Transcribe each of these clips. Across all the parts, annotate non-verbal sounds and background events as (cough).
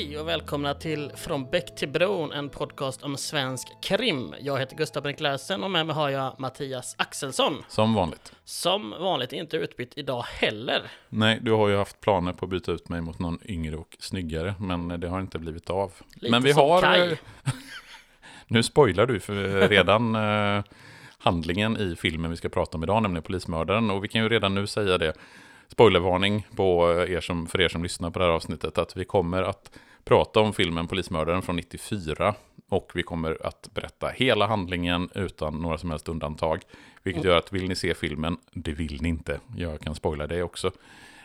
Hej och välkomna till Från Bäck till Bron, en podcast om svensk krim. Jag heter Gustav Brink Larsen och med mig har jag Mattias Axelsson. Som vanligt. Som vanligt inte utbytt idag heller. Nej, du har ju haft planer på att byta ut mig mot någon yngre och snyggare, men det har inte blivit av. Lite men vi som har... Kaj. (laughs) nu spoilar du för redan eh, handlingen i filmen vi ska prata om idag, nämligen Polismördaren. Och vi kan ju redan nu säga det, spoilervarning på er som, för er som lyssnar på det här avsnittet, att vi kommer att prata om filmen Polismördaren från 94. Och vi kommer att berätta hela handlingen utan några som helst undantag. Vilket gör att vill ni se filmen, det vill ni inte, jag kan spoila det också.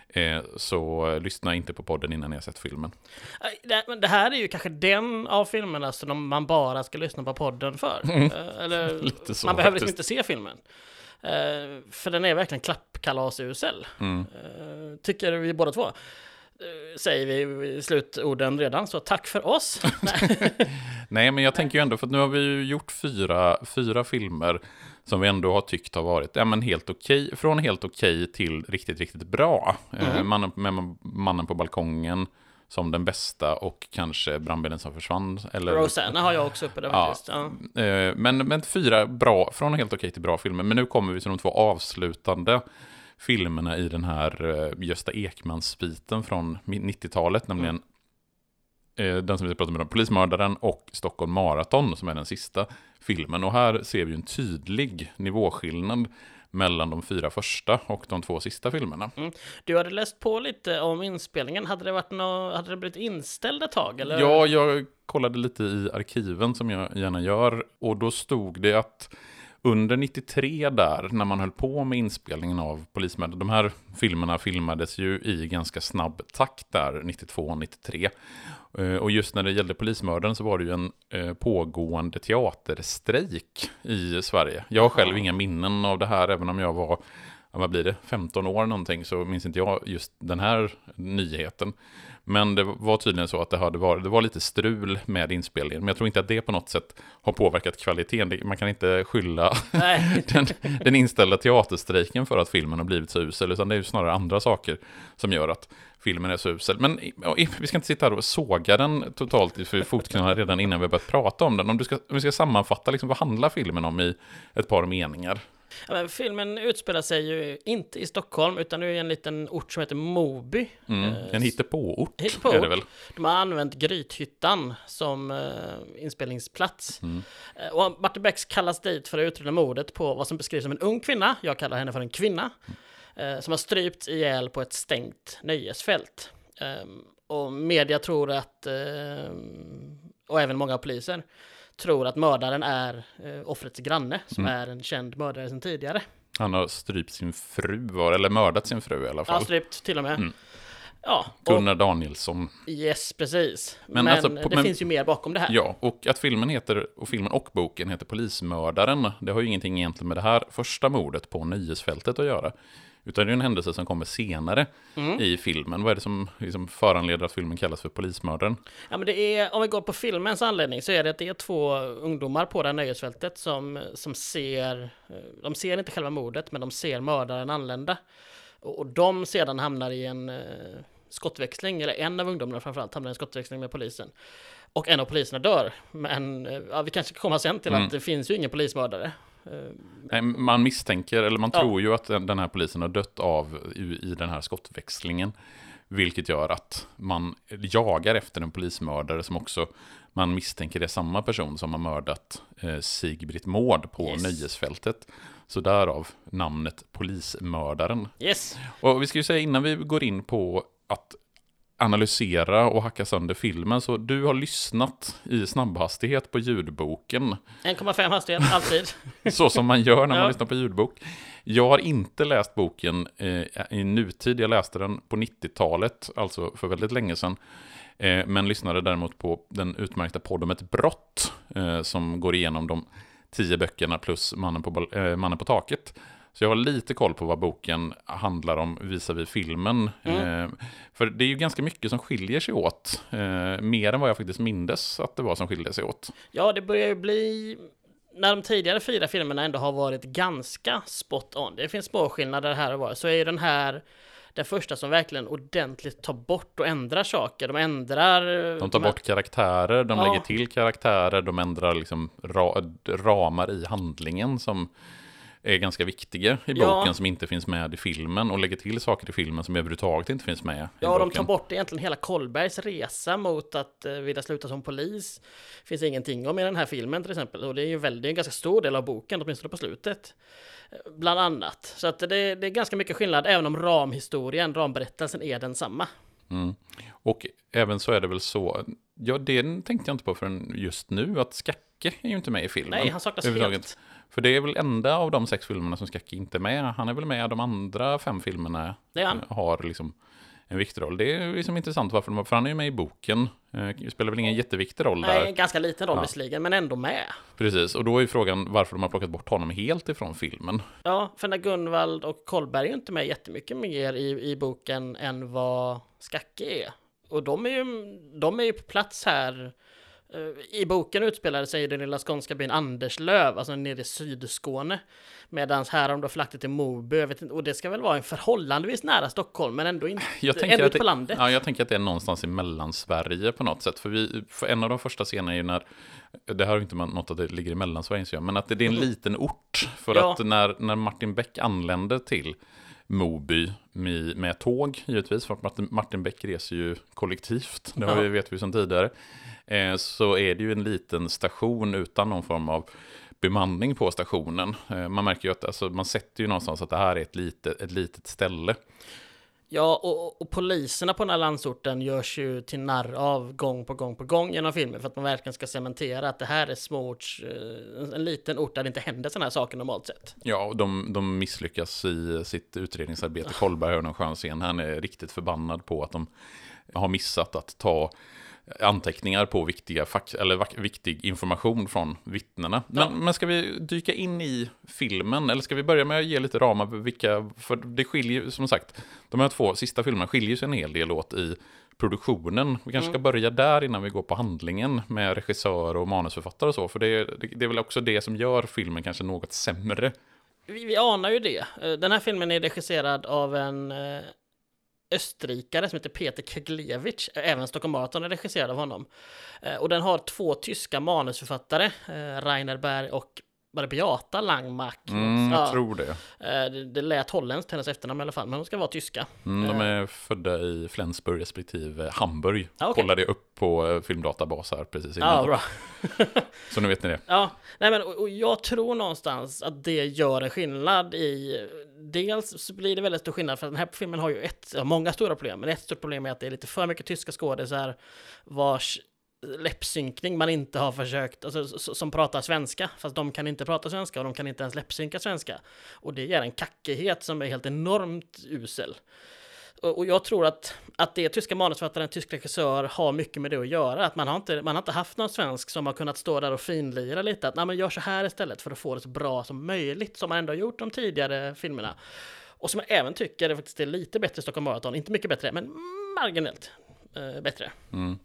Eh, så eh, lyssna inte på podden innan ni har sett filmen. Det, här är ju kanske den av filmerna som man bara ska lyssna på podden för. (laughs) Eh, Eller, Mm. (laughs) Lite så man behöver liksom faktiskt. inte se filmen. Eh, för den är verkligen klappkalasusel. Mm. Eh, tycker vi båda två. Eh, säger vi i slutorden redan, så tack för oss. (laughs) Nej. Men jag tänker ju ändå, för att nu har vi ju gjort fyra, fyra filmer som vi ändå har tyckt har varit ja, men helt okej, från helt okej till riktigt, riktigt bra. Eh, Mm. mannen, med mannen på balkongen som den bästa och kanske brandbilen som försvann. Eller, Rosanna har jag också uppe där Ja. faktiskt. Ja. Eh, men, men fyra bra, från helt okej till bra filmer. Men nu kommer vi till de två avslutande filmerna i den här eh, Gösta Ekman-sviten från 90-talet, nämligen eh, den som vi ska prata om, Polismördaren och Stockholm Marathon, som är den sista filmen. Och här ser vi en tydlig nivåskillnad mellan de fyra första och de två sista filmerna. Du hade läst på lite om inspelningen. Hade det, varit nå hade det blivit inställd ett tag? Eller? Ja, jag kollade lite i arkiven som jag gärna gör och då stod det att under 93 där, när man höll på med inspelningen av Polismördaren, de här filmerna filmades ju i ganska snabb takt där, 92-93. Eh, Och just när det gällde Polismördaren så var det ju en eh, pågående teaterstrejk i Sverige. Jag har själv inga minnen av det här, även om jag var vad blir det, 15 år någonting, så minns inte jag just den här nyheten. Men det var tydligen så att det, hade varit, det var lite strul med inspelningen, men jag tror inte att det på något sätt har påverkat kvaliteten. Man kan inte skylla (laughs) den, den inställda teaterstrejken för att filmen har blivit så usel, utan det är ju snarare andra saker som gör att filmen är så usel. Men vi ska inte sitta här och såga den totalt för fotknölarna redan innan vi har börjat prata om den. Om, du ska, om vi ska sammanfatta, liksom, vad handlar filmen om i ett par meningar? Ja, men filmen utspelar sig ju inte i Stockholm, utan nu i en liten ort som heter Moby. Mm. Eh, En hittepåort hittepå. är det väl? De har använt Grythyttan som eh, inspelningsplats. Mm. Eh, och Martin Bex kallas dit för att utreda mordet på vad som beskrivs som en ung kvinna, jag kallar henne för en kvinna, eh, som har strypts ihjäl på ett stängt nöjesfält. Ehm, och media tror att, ehm, och även många poliser, tror att mördaren är eh, offrets granne, som Mm. är en känd mördare sedan tidigare. Han har strypt sin fru, var- eller mördat sin fru i alla Ja, fall. strypt till och med. Mm. Ja, och, Gunnar Danielsson. yes, precis. Men, Men alltså, på- det men- finns ju mer bakom det här. Ja, och att filmen heter, och filmen och boken heter Polismördaren, det har ju ingenting egentligen med det här första mordet på nöjesfältet att göra. Utan det är en händelse som kommer senare Mm. i filmen. Vad är det som liksom föranleder att filmen kallas för Polismördaren? Ja, men det är, om vi går på filmens anledning så är det att det är två ungdomar på det här nöjesfältet som, som ser, eh, de ser inte själva mordet, men de ser mördaren anlända. Och, och de sedan hamnar i en eh, skottväxling, eller en av ungdomarna framförallt hamnar i en skottväxling med polisen. Och en av poliserna dör. Men eh, ja, vi kanske komma sen till Mm. att det finns ju ingen polismördare. Eh, Nej, Man misstänker, eller man Ja. tror ju att den den här polisen har dött av i, i den här skottväxlingen. Vilket gör att man jagar efter en polismördare som också man misstänker är samma person som har mördat eh, Sigbritt Mård på Yes. nöjesfältet. Så därav namnet Polismördaren. yes, Och vi ska ju säga innan vi går in på att analysera och hacka sönder filmen, så du har lyssnat i snabbhastighet på ljudboken. 1,5 hastighet, alltid. (laughs) Så som man gör när man Ja. lyssnar på ljudbok. Jag har inte läst boken eh, i nutid, jag läste den på 90-talet, alltså för väldigt länge sedan. Eh, men lyssnade däremot på den utmärkta podd om ett brott, eh, som går igenom de tio böckerna plus Mannen på, eh, Mannen på taket. Så jag har lite koll på vad boken handlar om visavi filmen. Mm. Eh, för det är ju ganska mycket som skiljer sig åt. Eh, mer än vad jag faktiskt mindes att det var som skiljer sig åt. Ja, det börjar ju bli... När de tidigare fyra filmerna ändå har varit ganska spot on, det finns små skillnader här och var, så är ju den här den första som verkligen ordentligt tar bort och ändrar saker. De ändrar... De tar bort karaktärer, de Ja. lägger till karaktärer, de ändrar liksom ra ramar i handlingen som är ganska viktiga i Ja. boken som inte finns med i filmen och lägger till saker i filmen som överhuvudtaget inte finns med i Ja, de boken. tar bort egentligen hela Kollbergs resa mot att eh, vilja sluta som polis. Finns ingenting om i den här filmen till exempel. Och det är ju väldigt, det en ganska stor del av boken, åtminstone på slutet. Eh, Bland annat. Så att det, det är ganska mycket skillnad, även om ramhistorien, ramberättelsen är densamma. Mm. Och även så är det väl så, ja det tänkte jag inte på förrän just nu, att Skacke är ju inte med i filmen. Nej, han saknas helt. För det är väl enda av de sex filmerna som Skacke inte är med. Han är väl med de andra fem filmerna. Det är han. eh, Har liksom en viktig roll. Det är liksom intressant varför de, för han är ju med i boken. Eh, Spelar väl ingen jätteviktig roll där. Nej, ganska liten roll Ja. visserligen, men ändå med. Precis, och då är ju frågan varför de har plockat bort honom helt ifrån filmen. Ja, för när Gunvald och Kollberg är ju inte med jättemycket mer i, i boken än vad Skacke är. Och de är ju, de är ju på plats här. Eh, I boken utspelar sig i den lilla skånska byn Anderslöv, alltså nere i Sydskåne. Medan här har de då förlagt det till Moby, inte, och det ska väl vara en förhållandevis nära Stockholm, men ändå inte, Jag tänker, ändå att ute på det, landet. ja, jag tänker att det är någonstans i Mellansverige på något sätt. För, vi, för en av de första scenerna är ju när, det här ju inte något att det ligger i Mellansverige, men att det, det är en liten ort. För. Ja. att när, när Martin Beck anländer till Moby med, med tåg, givetvis, för att Martin, Martin Beck reser ju kollektivt, det Ja. vet vi sedan tidigare, eh, så är det ju en liten station utan någon form av bemanning på stationen. Eh, man märker ju att alltså, man sätter ju någonstans att det här är ett litet, ett litet ställe. Ja, och, och poliserna på den här landsorten görs ju till narr av gång på gång på gång genom filmen för att man verkligen ska cementera att det här är småorts, eh, en liten ort där det inte händer sådana här saker normalt sett. Ja, och de, de misslyckas i sitt utredningsarbete. Kollberg har någon skön scen. Han är riktigt förbannad på att de har missat att ta anteckningar på viktiga fack, eller viktig information från vittnena. Men, Ja. men ska vi dyka in i filmen? Eller ska vi börja med att ge lite ramar för vilka... För det skiljer som sagt, de här två sista filmerna skiljer sig en hel del åt i produktionen. Vi kanske ska börja där innan vi går på handlingen med regissör och manusförfattare och så. För det, det, det är väl också det som gör filmen kanske något sämre. Vi, vi anar ju det. Eh, Den här filmen är regisserad av en eh, österrikare som heter Peter Keglevich. Även Stockholm Marathon är regisserad av honom. Eh, och den har två tyska manusförfattare, eh, Rainer Berg och var det Beata Langmark? Mm, jag Ja, tror det. eh, det, det lät holländskt, hennes efternamn i alla fall, men hon ska vara tyska. Mm, de är födda i Flensburg respektive Hamburg. Ja, okej. Kollade jag upp på eh, filmdatabas här precis innan. Ja, bra. (laughs) Så nu vet ni det. Ja, nej men och, jag tror någonstans att det gör en skillnad i... Dels så blir det väldigt stor skillnad för den här filmen har ju ett, många stora problem, men ett stort problem är att det är lite för mycket tyska skådisar vars läppsynkning man inte har försökt, alltså, som pratar svenska, fast de kan inte prata svenska och de kan inte ens läppsynka svenska. Och det ger en kackighet som är helt enormt usel. Och och jag tror att, att det tyska manusförfattaren, tysk regissör har mycket med det att göra. Att man har, inte, man har inte haft någon svensk som har kunnat stå där och finlira lite. Att nej, men gör så här istället för att få det så bra som möjligt. Som man ändå har gjort de tidigare filmerna. Och som jag även tycker är faktiskt är lite bättre i Stockholm Marathon. Inte mycket bättre, men marginellt eh, bättre. Mm.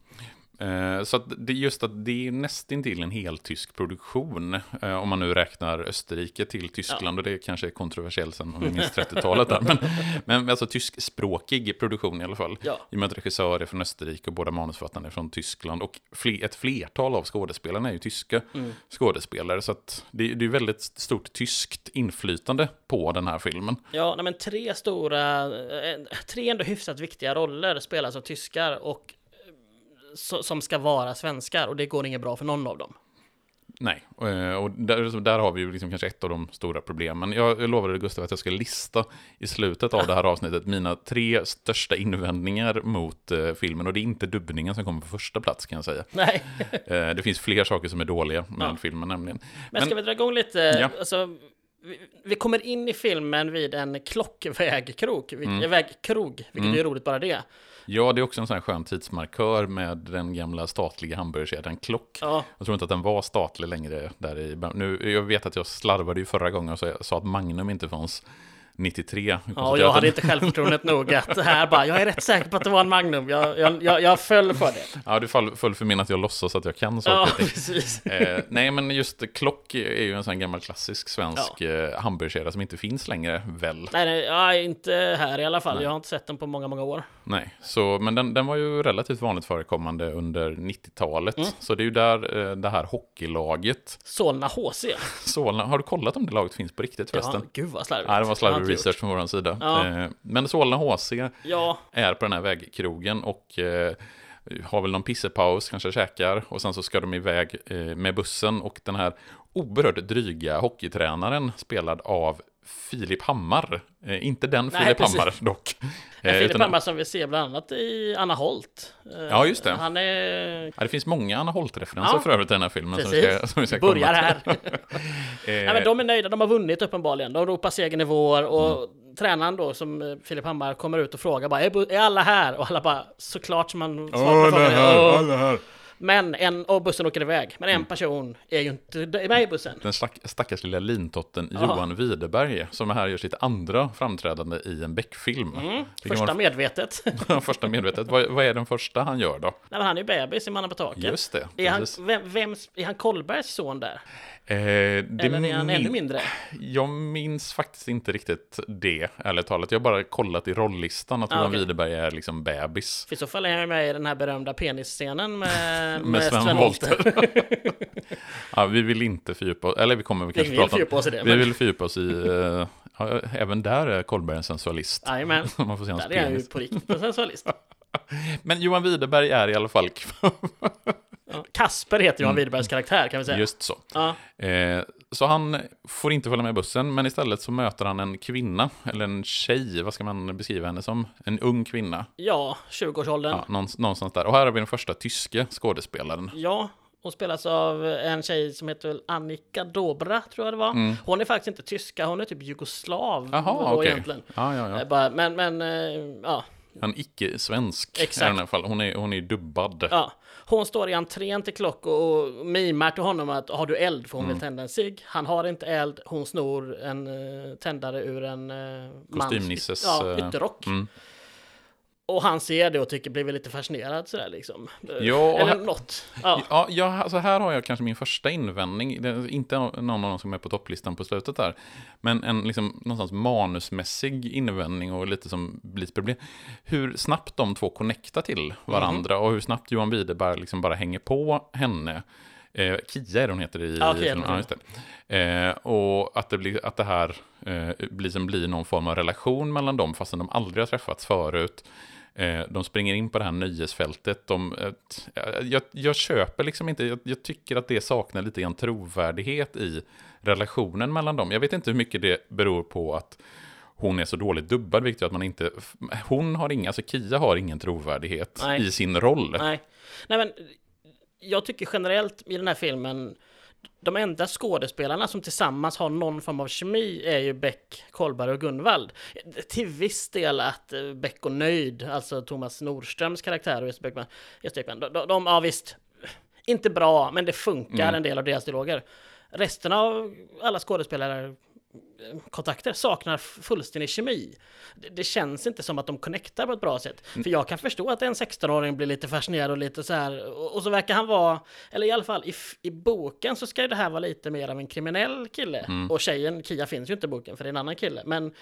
Eh, Så att det, just att det är nästintill en helt tysk produktion. eh, Om man nu räknar Österrike till Tyskland. Och det kanske är kontroversiellt sen om vi minns 30-talet där. (laughs) Men, men alltså tyskspråkig produktion i alla fall. Ja. I och med att regissör är från Österrike och båda manusförfattarna är från Tyskland. Och fle, ett flertal av skådespelarna är ju tyska Mm. skådespelare. Så att det, det är väldigt stort tyskt inflytande på den här filmen. Ja, nej, men tre stora, eh, tre ändå hyfsat viktiga roller spelas av tyskar och eh, som ska vara svenskar och det går inget bra för någon av dem. Nej, eh, och där, där har vi ju liksom kanske ett av de stora problemen. Jag, lovade Gustav att jag ska lista i slutet av det här avsnittet mina tre största invändningar mot eh, filmen. Och det är inte dubbningen som kommer på första plats kan jag säga. Nej, (laughs) Eh, det finns fler saker som är dåliga med Ja. filmen nämligen. men ska vi dra igång lite? Ja. Alltså, vi, vi kommer in i filmen vid en klockvägkrok, mm. vägkrog, vilket är roligt bara det. Ja, det är också en sån här skön tidsmarkör med den gamla statliga hamburgerkedjan Klock. Ja, Jag tror inte att den var statlig längre där i... Nu, jag vet att jag slarvade ju förra gången och så- sa att Magnum inte fanns 93. Ja, och jag hade inte självförtroendet nog att det här bara, jag är rätt säker på att det var en Magnum. Jag, jag, jag, jag föll för det. Ja, du föll, föll för min att jag låtsas att jag kan saker Ja, precis. Eh, nej, men just Klock är ju en sån gammal klassisk svensk eh, hamburgerkedja som inte finns längre, väl? Nej, nej, ja, inte här i alla fall. Jag har inte sett den på många, många år. Nej, så, men den, den var ju relativt vanligt förekommande under 90-talet. Mm. Så det är ju där eh, det här hockeylaget, Solna HC. Solna, har du kollat om det laget finns på riktigt Ja, förresten? gud vad slarvigt. Nej, det var Jag har gjort. research från vår sida. Ja. Eh, men Solna HC Ja, är på den här vägkrogen och eh, har väl någon pissepaus, kanske käkar och sen så ska de iväg eh, med bussen och den här oerhört dryga hockeytränaren spelad av Filip Hammar. Eh, inte den Nej, Filip precis. Hammar dock. (laughs) Eh, Filip utan- Hammar som vi ser bland annat i Anna Holt. Eh, Ja, just det. Han är... Ja, det finns många Anna Holt-referenser Ja. för övrigt i den här filmen. Som vi ska, Precis. (laughs) som vi ska Börjar här. till. (laughs) Nej, Eh, men de är nöjda, de har vunnit uppenbarligen. De ropar seger i vår och Mm. tränaren då som eh, Filip Hammar kommer ut och frågar bara är, alla här? Och alla bara såklart som man svarar på alla frågan. här, "Åh." alla här. Men en, och bussen åker iväg. Men Mm. en person är ju inte med i bussen. Den stack, stackars lilla lintotten Ja. Johan Widerberg, som här gör sitt andra framträdande i en Beck-film. Mm, första var medvetet. (laughs) första medvetet. Vad, vad är den första han gör då? Nej, han är ju bebis i Mannen på taket. Just det, Är han, vem, vem, är han Kolbergs son där? Eh, Eller är han ännu mindre? Jag minns faktiskt inte riktigt det, ärligt talat. Jag har bara kollat i rolllistan att Ah, Johan okej. Widerberg är liksom bebis. För i så fall är han med i den här berömda penisscenen med, (laughs) Med Sven Wollter. (laughs) ja, vi vill inte fördjupa oss, eller vi kommer Vi kanske vill prata om... oss i det. Vi Men, vill fördjupa oss i... eh, ja, även där är Kolberg en sensualist. Jajamän, (laughs) där är han ju penis. på riktigt en sensualist. Men Johan Widerberg är i alla fall... Kasper heter Johan Widerbergs karaktär kan vi säga. Mm. Just så. Ja, Eh, så han får inte följa med bussen, men istället så möter han en kvinna, eller en tjej, vad ska man beskriva henne som? En ung kvinna, ja 20-årsåldern. ja, någons- någonstans där. Och här har vi den första tyske skådespelaren. Ja, hon spelas av en tjej som heter Annika Dobra, tror jag det var. Hon är faktiskt inte tyska, hon är typ jugoslav. Mm. Jaha, okej. egentligen. Ja, ja, ja. Eh, Men, men, eh, ja. En icke-svensk i här fall. Hon är, hon är dubbad. ja. Hon står i entrén till Klock och, och mimar till honom att har du eld? För hon Mm. vill tända en cigg. Han har inte eld, hon snor en uh, tändare ur en uh, Kostymnisses, ja, eh, ytterrock. mm. Och han ser det och tycker, blir väl lite fascinerad sådär liksom. Ja, och Eller här- något. Ja. Ja, ja, alltså här har jag kanske min första invändning. Det är inte någon av dem som är på topplistan på slutet där. Men en liksom, någonstans manusmässig invändning och lite som blir ett problem. Hur snabbt de två connectar till varandra och hur snabbt Johan Widerberg liksom bara hänger på henne. Eh, Kia är hon heter i Ja, Kia filmen. Ja. Eh, och att det, blir, att det här eh, blir, som blir någon form av relation mellan dem fastän de aldrig har träffats förut. Eh, de springer in på det här nöjesfältet. De, eh, jag, jag köper liksom inte, jag, jag tycker att det saknar lite grann trovärdighet i relationen mellan dem. Jag vet inte hur mycket det beror på att hon är så dåligt dubbad, vilket gör att man inte... Hon har inga, alltså Kia har ingen trovärdighet Nej. i sin roll. Nej. Nej, men jag tycker generellt i den här filmen, de enda skådespelarna som tillsammans har någon form av kemi är ju Beck, Kolberg och Gunvald. Till viss del att eh, Beck och Nöjd, alltså Thomas Nordströms karaktär och Jesper Bäckman, de, de, de, ja visst, inte bra, men det funkar Mm. en del av deras dialoger. Resten av alla skådespelare kontakter saknar fullständig kemi. Det, det känns inte som att de connectar på ett bra sätt. Mm. För jag kan förstå att en 16-åring blir lite fascinerad och lite så här, och, och så verkar han vara, eller i alla fall i, i boken så ska ju det här vara lite mer av en kriminell kille. Mm. Och tjejen, Kia finns ju inte i boken för det är en annan kille. Men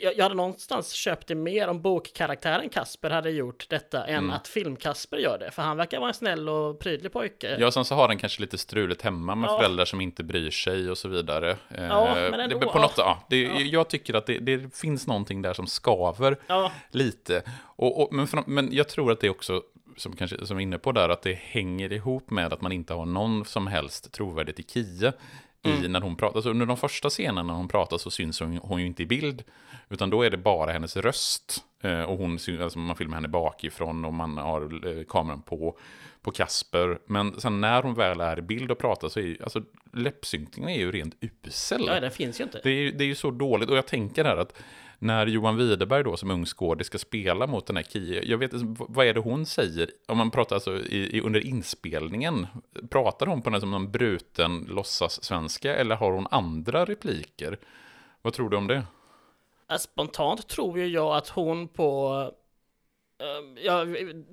jag, jag hade någonstans köpt det mer om bokkaraktären Kasper hade gjort detta än Mm. att film-Kasper gör det. För han verkar vara en snäll och prydlig pojke. Ja, sen så har den kanske lite struligt hemma med Ja. föräldrar som inte bryr sig och så vidare. Eh, Ja, men ändå, det, på något, ja, det, Ja. Jag tycker att det, det finns någonting där som skaver Ja, lite. Och, och, men, för, men jag tror att det också, som kanske som är inne på där, att det hänger ihop med att man inte har någon som helst trovärdighet i Kia. I när hon pratar. Så under de första scenerna när hon pratar så syns hon, hon ju inte i bild. Utan då är det bara hennes röst. Eh, och hon, alltså man filmar henne bakifrån och man har eh, kameran på, på Kasper. Men sen när hon väl är i bild och pratar så är ju, alltså läppsynkningen är ju rent usel. ja, den finns ju inte. Det är, det är ju så dåligt. Och jag tänker här att när Johan Widerberg då som ung skådis ska spela mot den här Kie, jag vet inte, vad är det hon säger? Om man pratar alltså i, i, under inspelningen, pratar hon på den som någon bruten låtsas-svenska eller har hon andra repliker? Vad tror du om det? Spontant tror ju jag att hon på Ja,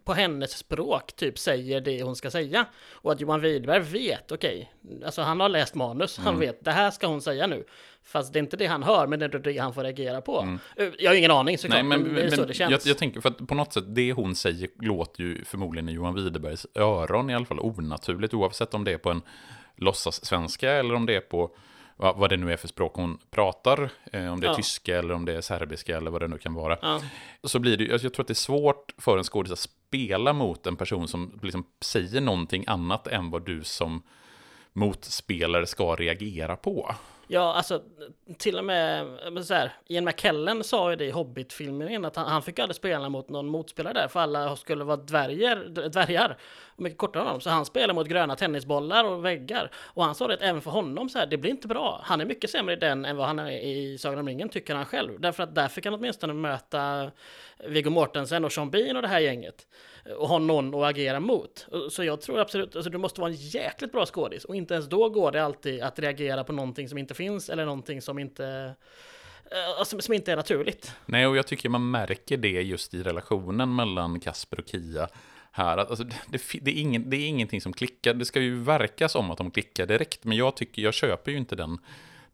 på hennes språk typ säger det hon ska säga. Och att Johan Widberg vet, okej, alltså han har läst manus, han Mm. vet, det här ska hon säga nu. Fast det är inte det han hör, men det är det han får reagera på. Mm. Eh, Jag har ingen aning såklart, Nej, men, men, det är så det känns. jag, jag tänker, för att på något sätt, det hon säger låter ju förmodligen i Johan Widerbergs öron i alla fall onaturligt, oavsett om det är på en låtsas-svenska eller om det är på vad, vad det nu är för språk hon pratar, eh, om det är Ja. tyska eller om det är serbiska eller vad det nu kan vara. Ja. Så blir det alltså jag tror att det är svårt för en skådis att spela mot en person som liksom säger någonting annat än vad du som motspelare ska reagera på. Ja, alltså till och med så här, Ian McKellen sa ju det i Hobbit-filmen att han, han fick aldrig spela mot någon motspelare där för alla skulle vara dvärgar, dvärgar mycket kortare än honom. Så han spelade mot gröna tennisbollar och väggar. Och han sa det att även för honom så här, det blir inte bra. Han är mycket sämre i den än vad han är i Sagan om ringen tycker han själv. Därför att där fick han åtminstone möta Viggo Mortensen och Sean Bean och det här gänget. Och ha någon att agera mot. Så jag tror absolut, alltså du måste vara en jäkligt bra skådis. Och inte ens då går det alltid att reagera på någonting som inte finns eller någonting som inte som, som inte är naturligt. Nej, och jag tycker man märker det just i relationen mellan Kasper och Kia. Här, alltså, det, det, det, är ingen, det är ingenting som klickar. Det ska ju verka som att de klickar direkt, men jag tycker, jag köper ju inte den,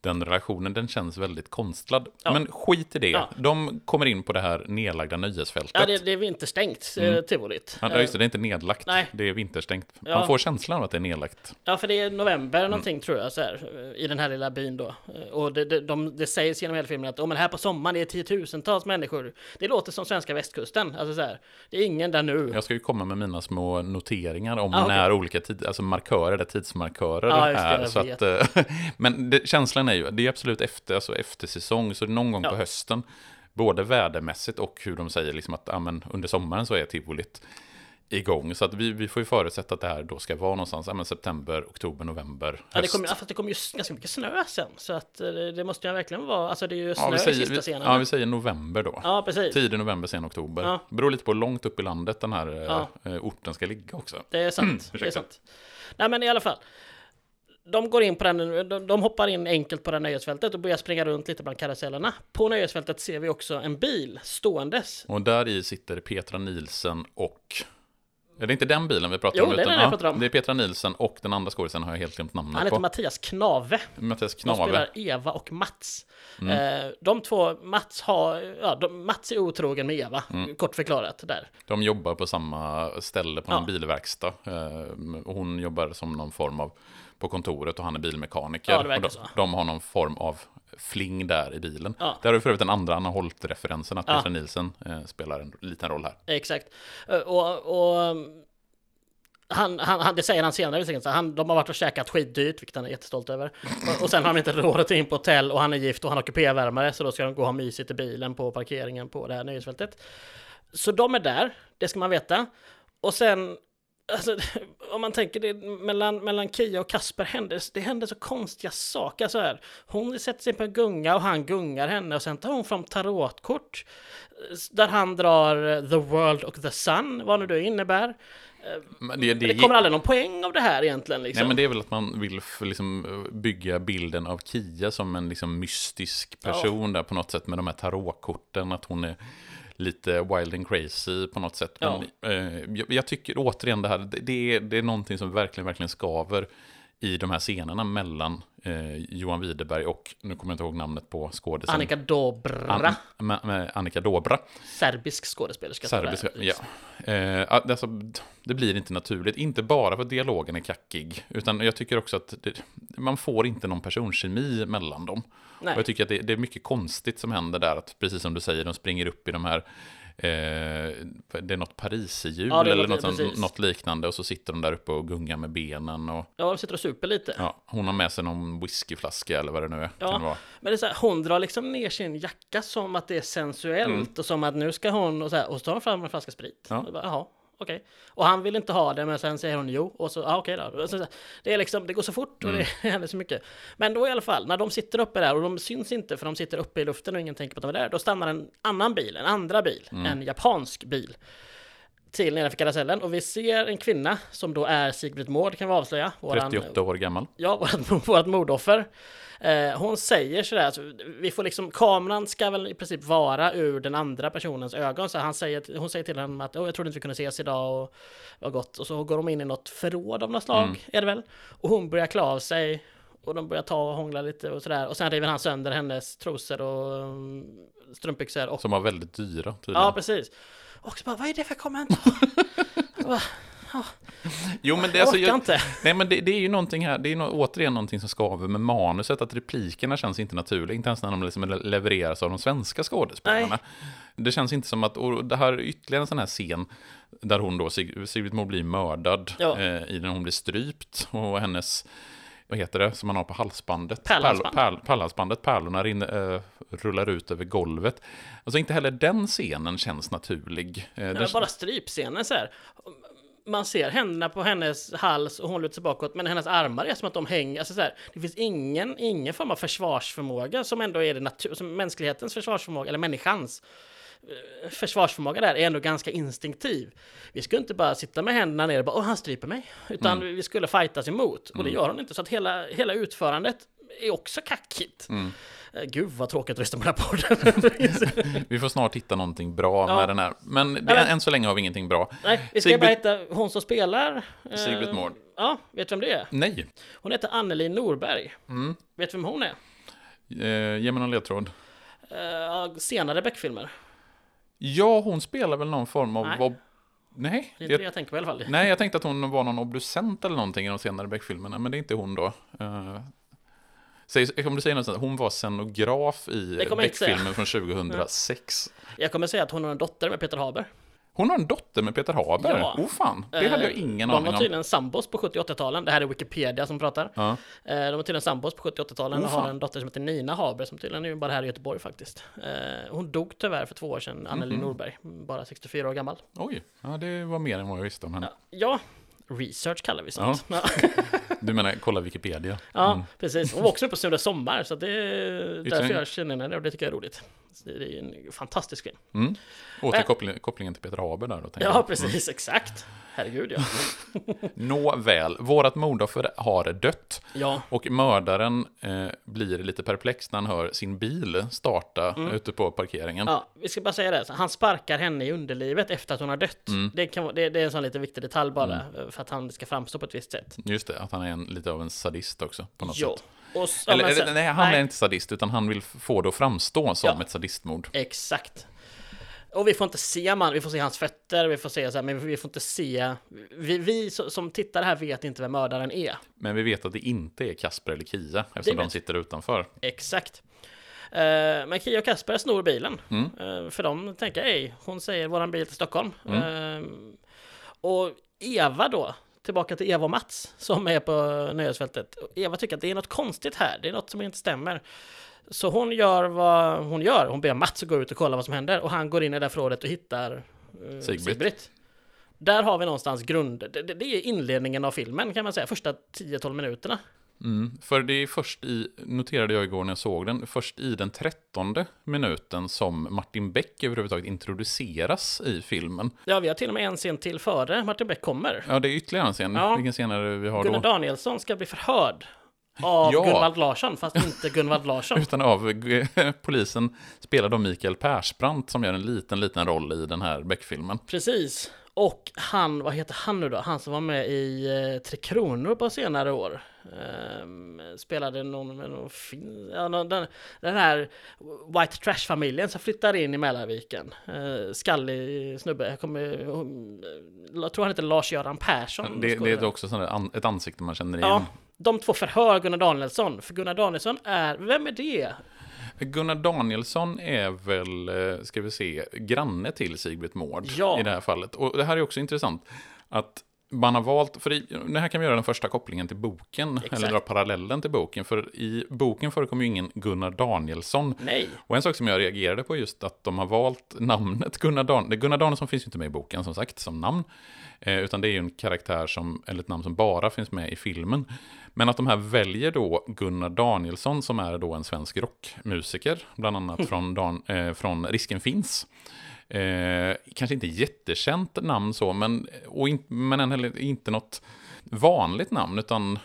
den relationen. Den känns väldigt konstlad. Ja. Men skit i det. Ja. De kommer in på det här nedlagda nöjesfältet. Ja, det, det är vinterstängt, mm. tivolit. Ja, just det, det är inte nedlagt. Nej. Det är vinterstängt. Ja. Man får känslan av att det är nedlagt. Ja, för det är november Mm. någonting tror jag, så här, i den här lilla byn då. Och det, det, de, det sägs genom hela filmen att oh, men här på sommaren det är tiotusentals människor. Det låter som svenska västkusten. Alltså så här, det är ingen där nu. Jag ska ju komma med mina små noteringar om Ah, okej. när olika tid, alltså markörer, det tidsmarkörer det, är. Så att, eh, (laughs) men det, känslan är ju, det är absolut efter, alltså efter säsong, så någon gång Ja. på hösten, både vädermässigt och hur de säger liksom att ja, men under sommaren så är tivolit igång. Så att vi, vi får ju förutsätta att det här då ska vara någonstans ja, men september, oktober, november, höst. Ja, det kommer, ja, det kommer ju ganska mycket snö sen. Så att eh, det måste ju verkligen vara, alltså det är ju snö ja, vi i säger, sista scenen. ja, vi säger november då. Ja, precis. Tidig november, sen oktober. Ja. Beror lite på hur långt upp i landet den här Ja. eh, orten ska ligga också. Det är sant. (clears throat) det är sant. Nej, men i alla fall. De går in på den, de, de hoppar in enkelt på det nöjesfältet och börjar springa runt lite bland karusellerna. På nöjesfältet ser vi också en bil ståendes. Och där i sitter Petra Nielsen och... Är det inte den bilen vi pratar Jo, om? det är den jag pratar om. Det är Petra Nielsen och den andra skådisen har jag helt glömt namnet Han heter på. Mattias Knave. Mattias De Knave. spelar Eva och Mats. Mm. Eh, de två, Mats har, ja, de, Mats är otrogen med Eva, Mm. kort förklarat där. De jobbar på samma ställe på Ja. en bilverkstad. Eh, Hon jobbar som någon form av på kontoret och han är bilmekaniker. Ja, de, de har någon form av fling där i bilen. Ja. Där har vi för övrigt den andra Anna Holt-referensen, att Ja. Petra Nielsen eh, spelar en liten roll här. Exakt. Eh, Och, och han, han, han, det säger han senare, han, de har varit och käkat skitdyrt, vilket han är jättestolt över. Och, och sen har de inte råd att ta in på hotell och han är gift och han har kupévärmare, så då ska de gå och ha mysigt i bilen på parkeringen på det här nöjesfältet. Så de är där, det ska man veta. Och sen, alltså, (laughs) om man tänker det, mellan, mellan Kia och Kasper händer det händer så konstiga saker. Så här. Hon sätter sig på en gunga och han gungar henne och sen tar hon fram tarotkort eh, där han drar eh, The World och The Sun, vad nu det innebär. Men det, Det kommer aldrig någon poäng av det här egentligen. Liksom. Nej, men det är väl att man vill liksom eh, bygga bilden av Kia som en liksom mystisk person där på något sätt med de här tarotkorten, att hon är lite wild and crazy på något sätt. Men eh, jag, jag tycker återigen det här, det, det, är, det är någonting som verkligen, verkligen skaver i de här scenerna mellan eh, Johan Widerberg och, nu kommer jag inte ihåg namnet på skådisen. Annika Dobra, An- med, med Annika Dobra. serbisk skådespelerska. är. ja. Eh, alltså, det blir inte naturligt, inte bara för att dialogen är kackig, utan jag tycker också att det, man får inte någon personkemi mellan dem. Nej. Och jag tycker att det, det är mycket konstigt som händer där, att precis som du säger, de springer upp i de här, eh, det är något pariserhjul Ja, det eller något- något, något liknande, och så sitter de där uppe och gungar med benen. Och, Ja, de sitter och super lite. ja, hon har med sig någon whiskyflaska eller vad det nu är. Ja. Vara. Men det är så här, hon drar liksom ner sin jacka som att det är sensuellt och som att nu ska hon och så här, och så tar hon fram en flaska sprit. Ja. Och bara, Okej. Och han vill inte ha det, men sen säger hon jo, och så, ja okej då. Och så, det är liksom, det går så fort och det (laughs) händer så mycket. Men då i alla fall, när de sitter uppe där och de syns inte för de sitter uppe i luften och ingen tänker på att de är där, då stannar en annan bil, en andra bil, en japansk bil. till Nedanför karusellen och vi ser en kvinna som då är Sigrid Mård kan vi avslöja. Våran, 38 år gammal. Ja, vårt (laughs) mordoffer. Eh, hon säger sådär, alltså, vi får liksom, kameran ska väl i princip vara ur den andra personens ögon. Så han säger, hon säger till honom att oh, jag trodde inte vi kunde ses idag och vad gott. Och så går de in i något förråd av något slag, mm. är det väl. Och hon börjar klä av sig och de börjar ta och hångla lite och sådär. Och sen river han sönder hennes trosor och um, strumpbyxor. Och... Som var väldigt dyra tydligen. Ja, precis. Och så bara, vad är det för kommentar? (laughs) Jo, men det, alltså, jag, inte. Nej, men det, det, är ju någonting här, det är no, återigen någonting som skaver med manuset, att replikerna känns inte naturliga, inte ens när de liksom levereras av de svenska skådespelarna. Nej. Det känns inte som att, och det här är ytterligare en sån här scen, där hon då, Sig, Sigrid Moore blir mördad, ja. eh, i den hon blir strypt, och hennes vad heter det, som man har på halsbandet? Pärlhalsband. Pärl, pärlhalsbandet, pärlorna rinner, äh, rullar ut över golvet. Alltså inte heller den scenen känns naturlig. Eh, det... Bara strypscenen så här. Man ser händerna på hennes hals och hon lutar sig bakåt, men hennes armar är som att de hänger. Alltså så här, det finns ingen, ingen form av försvarsförmåga som ändå är det natur, som mänsklighetens försvarsförmåga, eller människans försvarsförmåga där är ändå ganska instinktiv. Vi skulle inte bara sitta med händerna ner och bara åh han stryper mig, utan mm. vi skulle fightas emot och det mm. gör hon inte. Så att hela, hela utförandet är också kackigt. Mm. Eh, gud vad tråkigt att lyssna på den här podden. (laughs) vi får snart hitta någonting bra ja. med den här. Men det, än så länge har vi ingenting bra. Nej, vi ska Sigrid... bara hitta hon som spelar. Eh, Sigrid Mård. Ja, vet du vem det är? Nej. Hon heter Anneli Norberg. Mm. Vet du vem hon är? Eh, ge mig någon ledtråd. Eh, senare Beck-filmer. Ja, hon spelar väl någon form av... Nej. Ob... Nej. Det är inte jag, det jag tänker på i alla fall. Nej, jag tänkte att hon var någon obducent eller någonting i de senare Beck-filmerna, men det är inte hon då. Uh, säg, du säger något sånt, hon var scenograf i Beck-filmen från (laughs) 2006. Jag kommer säga att hon har en dotter med Peter Haber. Hon har en dotter med Peter Haber? Ja. Oh fan, det hade jag eh, ingen aning om. De var tydligen sambos på 70 80-talen. Det här är Wikipedia som pratar. Ja. Eh, de var tydligen sambos på 70 80-talen oh, och har en dotter som heter Nina Haber som tydligen är bara här i Göteborg faktiskt. Eh, hon dog tyvärr för två år sedan, Anneli mm -hmm. Norberg, bara 64 år gammal. Oj, ja, det var mer än vad jag visste om henne. Ja, Research kallar vi sånt. Ja. (laughs) Du menar kolla Wikipedia? Ja, mm. precis. Och också på Stora Sommar, så det är därför jag känner henne och det tycker jag är roligt. Det är en fantastisk film. Mm. Åter kopplingen till Peter Haber där då? Ja, jag. precis, mm. exakt. Herregud ja. (laughs) Nåväl, vårat mordoffer har dött. Ja. Och mördaren eh, blir lite perplex när han hör sin bil starta mm. ute på parkeringen. Ja, vi ska bara säga det. Han sparkar henne i underlivet efter att hon har dött. Mm. Det, kan, det, det, är en sån lite viktig detalj bara, mm. för att han ska framstå på ett visst sätt. Just det, att han är en, lite av en sadist också på något jo. sätt. Och, eller, eller, nej, han nej. är inte sadist, utan han vill få det att framstå som ja. ett sadistmord. Exakt. Och vi får inte se man, vi får se hans fötter, vi får se så här, men vi får inte se... Vi, vi som tittar här vet inte vem mördaren är. Men vi vet att det inte är Kasper eller Kia, eftersom de sitter utanför. Exakt. Uh, men Kia och Kasper snor bilen. Mm. Uh, för de tänker, ej, hon säger våran bil till Stockholm. Mm. Uh, och Eva då, tillbaka till Eva och Mats som är på nöjesfältet. Eva tycker att det är något konstigt här, det är något som inte stämmer. Så hon gör vad hon gör. Hon ber Mats gå ut och kolla vad som händer och han går in i det förrådet och hittar uh, Sigbritt. Där har vi någonstans grund... Det, det, är inledningen av filmen kan man säga, första 10-12 minuterna. Mm, för det är först i, noterade jag igår när jag såg den, först i den trettonde minuten som Martin Beck överhuvudtaget introduceras i filmen. Ja, vi har till och med en scen till före Martin Beck kommer. Ja, det är ytterligare en scen. Ja. Vilken scen är det vi har Gunnar då? Gunnar Danielsson ska bli förhörd av ja. Gunvald Larsson, fast inte Gunvald Larsson. (laughs) Utan av polisen spelad av Mikael Persbrandt som gör en liten, liten roll i den här Beck-filmen. Precis. Och han, vad heter han nu då? Han som var med i eh, Tre Kronor på senare år. Um, spelade någon med någon fin... Ja, någon, den, den här White Trash-familjen som flyttar in i Mälarviken. Uh, skallig snubbe. Jag, kommer, jag tror han heter Lars-Göran Persson. Det, det är också sån ett ansikte man känner igen. Ja, de två förhör Gunnar Danielsson. För Gunnar Danielsson är, vem är det? Gunnar Danielsson är väl, eh, ska vi se, granne till Sigbritt Mård ja. i det här fallet. Och det här är också intressant. Att man har valt, för i, det här kan vi göra den första kopplingen till boken, Exakt. eller dra parallellen till boken, för i boken förekommer ju ingen Gunnar Danielsson. Nej. Och en sak som jag reagerade på just att de har valt namnet Gunnar Danielsson, Gunnar Danielsson finns ju inte med i boken som sagt, som namn, eh, utan det är ju en karaktär som, eller ett namn som bara finns med i filmen. Men att de här väljer då Gunnar Danielsson som är då en svensk rockmusiker, bland annat mm. från, Dan, eh, från Risken Finns. Eh, kanske inte jättekänt namn så, men, och in, men heller inte något vanligt namn, utan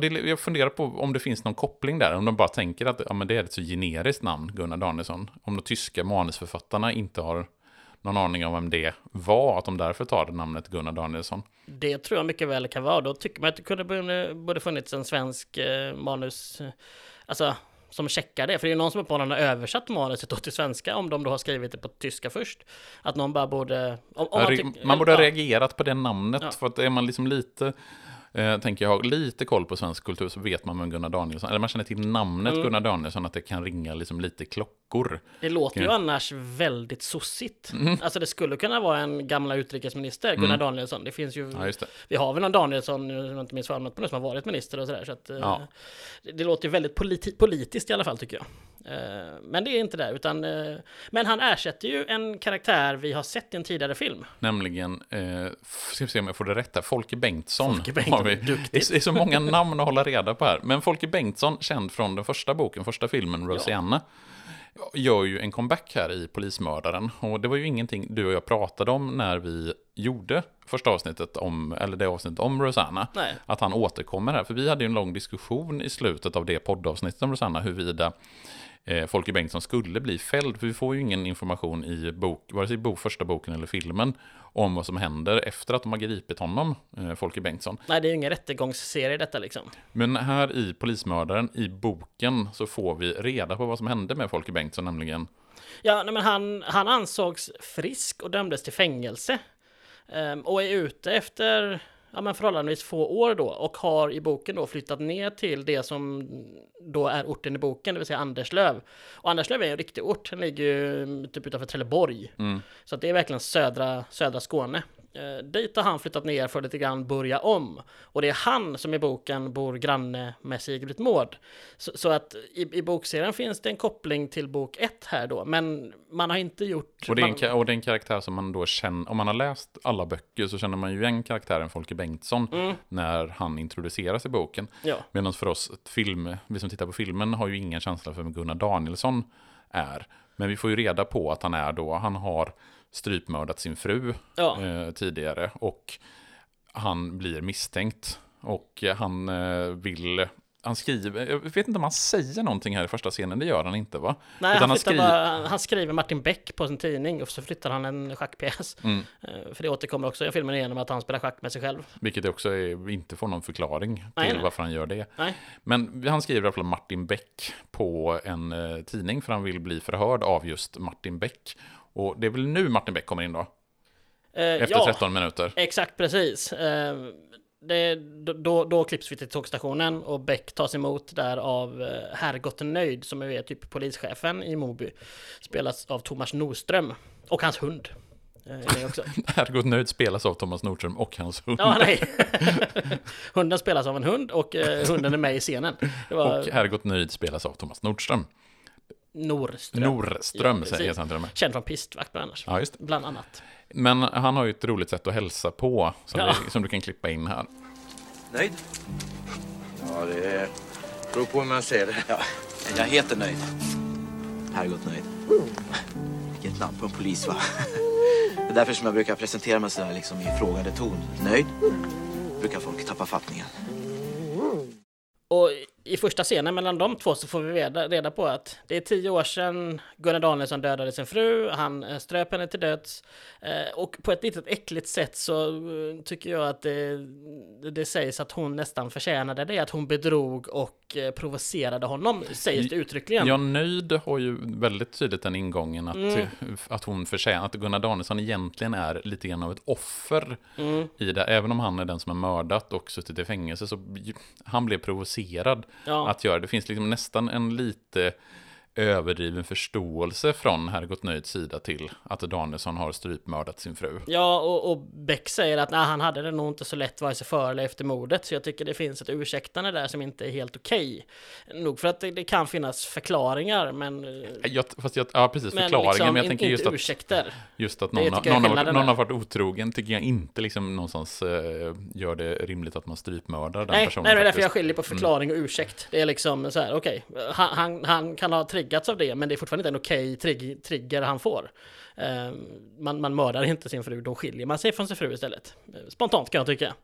det, jag funderar på om det finns någon koppling där, om de bara tänker att ja, men det är ett så generiskt namn, Gunnar Danielsson. Om de tyska manusförfattarna inte har någon aning om vem det var, att de därför tar namnet Gunnar Danielsson. Det tror jag mycket väl kan vara. Då tycker man att det kunde borde funnits en svensk eh, manus, alltså som checkar det. För det är någon som uppenbarligen har översatt manuset till svenska om de då har skrivit det på tyska först. Att någon bara borde... Om, om man, man, borde ha reagerat på det namnet, ja. för att är man liksom lite eh, tänker jag, har lite koll på svensk kultur så vet man vem Gunnar Danielsson, eller man känner till namnet mm. Gunnar Danielsson, att det kan ringa liksom lite klockor. Det låter ju annars väldigt sossigt. Mm. Alltså det skulle kunna vara en gamla utrikesminister, Gunnar mm. Danielsson. Det finns ju, ja, det. vi har väl någon Danielsson, jag inte minns vad som har varit minister och sådär. Så att, ja. eh, det låter ju väldigt politi politiskt i alla fall tycker jag. Eh, men det är inte det, utan... Eh, men han ersätter ju en karaktär vi har sett i en tidigare film. Nämligen, eh, ska se om jag får det rätt här, Folke Bengtsson. Folke Bengtsson, vi. Det är så många namn att hålla reda på här. Men Folke Bengtsson, känd från den första boken, första filmen, Rosianna. Ja. Gör ju en comeback här i Polismördaren. Och det var ju ingenting du och jag pratade om när vi gjorde första avsnittet om, eller det avsnittet om Rosanna. Nej. Att han återkommer här. För vi hade ju en lång diskussion i slutet av det poddavsnittet om Rosanna, huruvida eh, Folke Bengtsson skulle bli fälld. För vi får ju ingen information i bok, vare sig i bok, första boken eller filmen om vad som händer efter att de har gripit honom, eh, Folke Bengtsson. Nej, det är ju ingen rättegångsserie detta liksom. Men här i Polismördaren, i boken, så får vi reda på vad som hände med Folke Bengtsson, nämligen Ja, nej, men han, han ansågs frisk och dömdes till fängelse. Um, och är ute efter ja, men förhållandevis få år då och har i boken då flyttat ner till det som då är orten i boken, det vill säga Anderslöv. Och Anderslöv är en riktig ort, den ligger ju typ utanför Trelleborg. Mm. Så det är verkligen södra, södra Skåne. Eh, dit har han flyttat ner för att lite grann börja om. Och det är han som i boken bor granne med Sigrid Mård. Så, så, att i, i bokserien finns det en koppling till bok 1 här då, men man har inte gjort... Och det, är en, och det är en karaktär som man då känner, om man har läst alla böcker så känner man ju igen karaktären Folke Bengtsson mm. när han introduceras i boken. Ja. Medan för oss, film, vi som tittar på filmen har ju ingen känsla för vem Gunnar Danielsson är. Men vi får ju reda på att han är då, han har strypmördat sin fru ja. eh, tidigare. Och han blir misstänkt. Och han eh, vill han skriver, jag vet inte om han säger någonting här i första scenen, det gör han inte va? Nej, han, han, skriver... Bara, han skriver Martin Beck på sin tidning och så flyttar han en schackpjäs. Mm. Eh, för det återkommer också i filmen igenom att han spelar schack med sig själv. Vilket också är, inte får någon förklaring till nej, varför han gör det. Nej. Men han skriver i alla fall Martin Beck på en eh, tidning för han vill bli förhörd av just Martin Beck. Och det är väl nu Martin Beck kommer in då? Eh, Efter ja, 13 minuter. Exakt, precis. Eh, det, då, då klipps vi till tågstationen och Beck tas emot där av eh, Herrgott Nöjd som är typ polischefen i Moby. Spelas av Thomas Nordström och hans hund. (laughs) Herrgott Nöjd spelas av Thomas Nordström och hans hund. Ja, nej. (laughs) hunden spelas av en hund och hunden är med i scenen. Var... Och Herrgott Nöjd spelas av Thomas Nordström. Norström. Norström ja, säger han till och med. Känd från pistvakt bland annat. Ja, just. Bland annat. Men han har ju ett roligt sätt att hälsa på, som, ja. vi, som du kan klippa in här. Nöjd? Ja, det beror på hur man ser det. Ja, jag heter Nöjd. Herrgott Nöjd. Vilket namn på en polis, va? Det är därför som jag brukar presentera mig sådär liksom i frågande ton. Nöjd? Brukar folk tappa fattningen. Och i första scenen mellan de två så får vi reda, reda på att det är tio år sedan Gunnar Danielsson dödade sin fru, han eh, ströp henne till döds eh, och på ett litet äckligt sätt så eh, tycker jag att det, det sägs att hon nästan förtjänade det, att hon bedrog och provocerade honom, sägs det uttryckligen. Ja, Nöjd har ju väldigt tydligt den ingången att, mm. att hon förtjänar, att Gunnar Danielsson egentligen är lite grann av ett offer mm. i det, även om han är den som har mördat och suttit i fängelse, så han blev provocerad ja. att göra. Det finns liksom nästan en lite överdriven förståelse från Herrgott Nöjds sida till att Danielsson har strypmördat sin fru. Ja, och, och Beck säger att nej, han hade det nog inte så lätt vare sig före eller efter mordet, så jag tycker det finns ett ursäktande där som inte är helt okej. Nog för att det, det, kan finnas förklaringar, men... Jag, fast jag, ja, precis, förklaringen, liksom, men jag tänker just att... ursäkter. Just att någon, har, någon, har, varit, någon har varit otrogen, tycker jag inte liksom någonstans uh, gör det rimligt att man strypmördar den nej, personen. Nej, det är därför jag skiljer på förklaring och ursäkt. Det är liksom så här, okej, okay, han, han, han kan ha triggat triggats av det, men det är fortfarande inte en okej trigg, trigger han får. Eh, man, man mördar inte sin fru, då skiljer man sig från sin fru istället. Spontant kan jag tycka.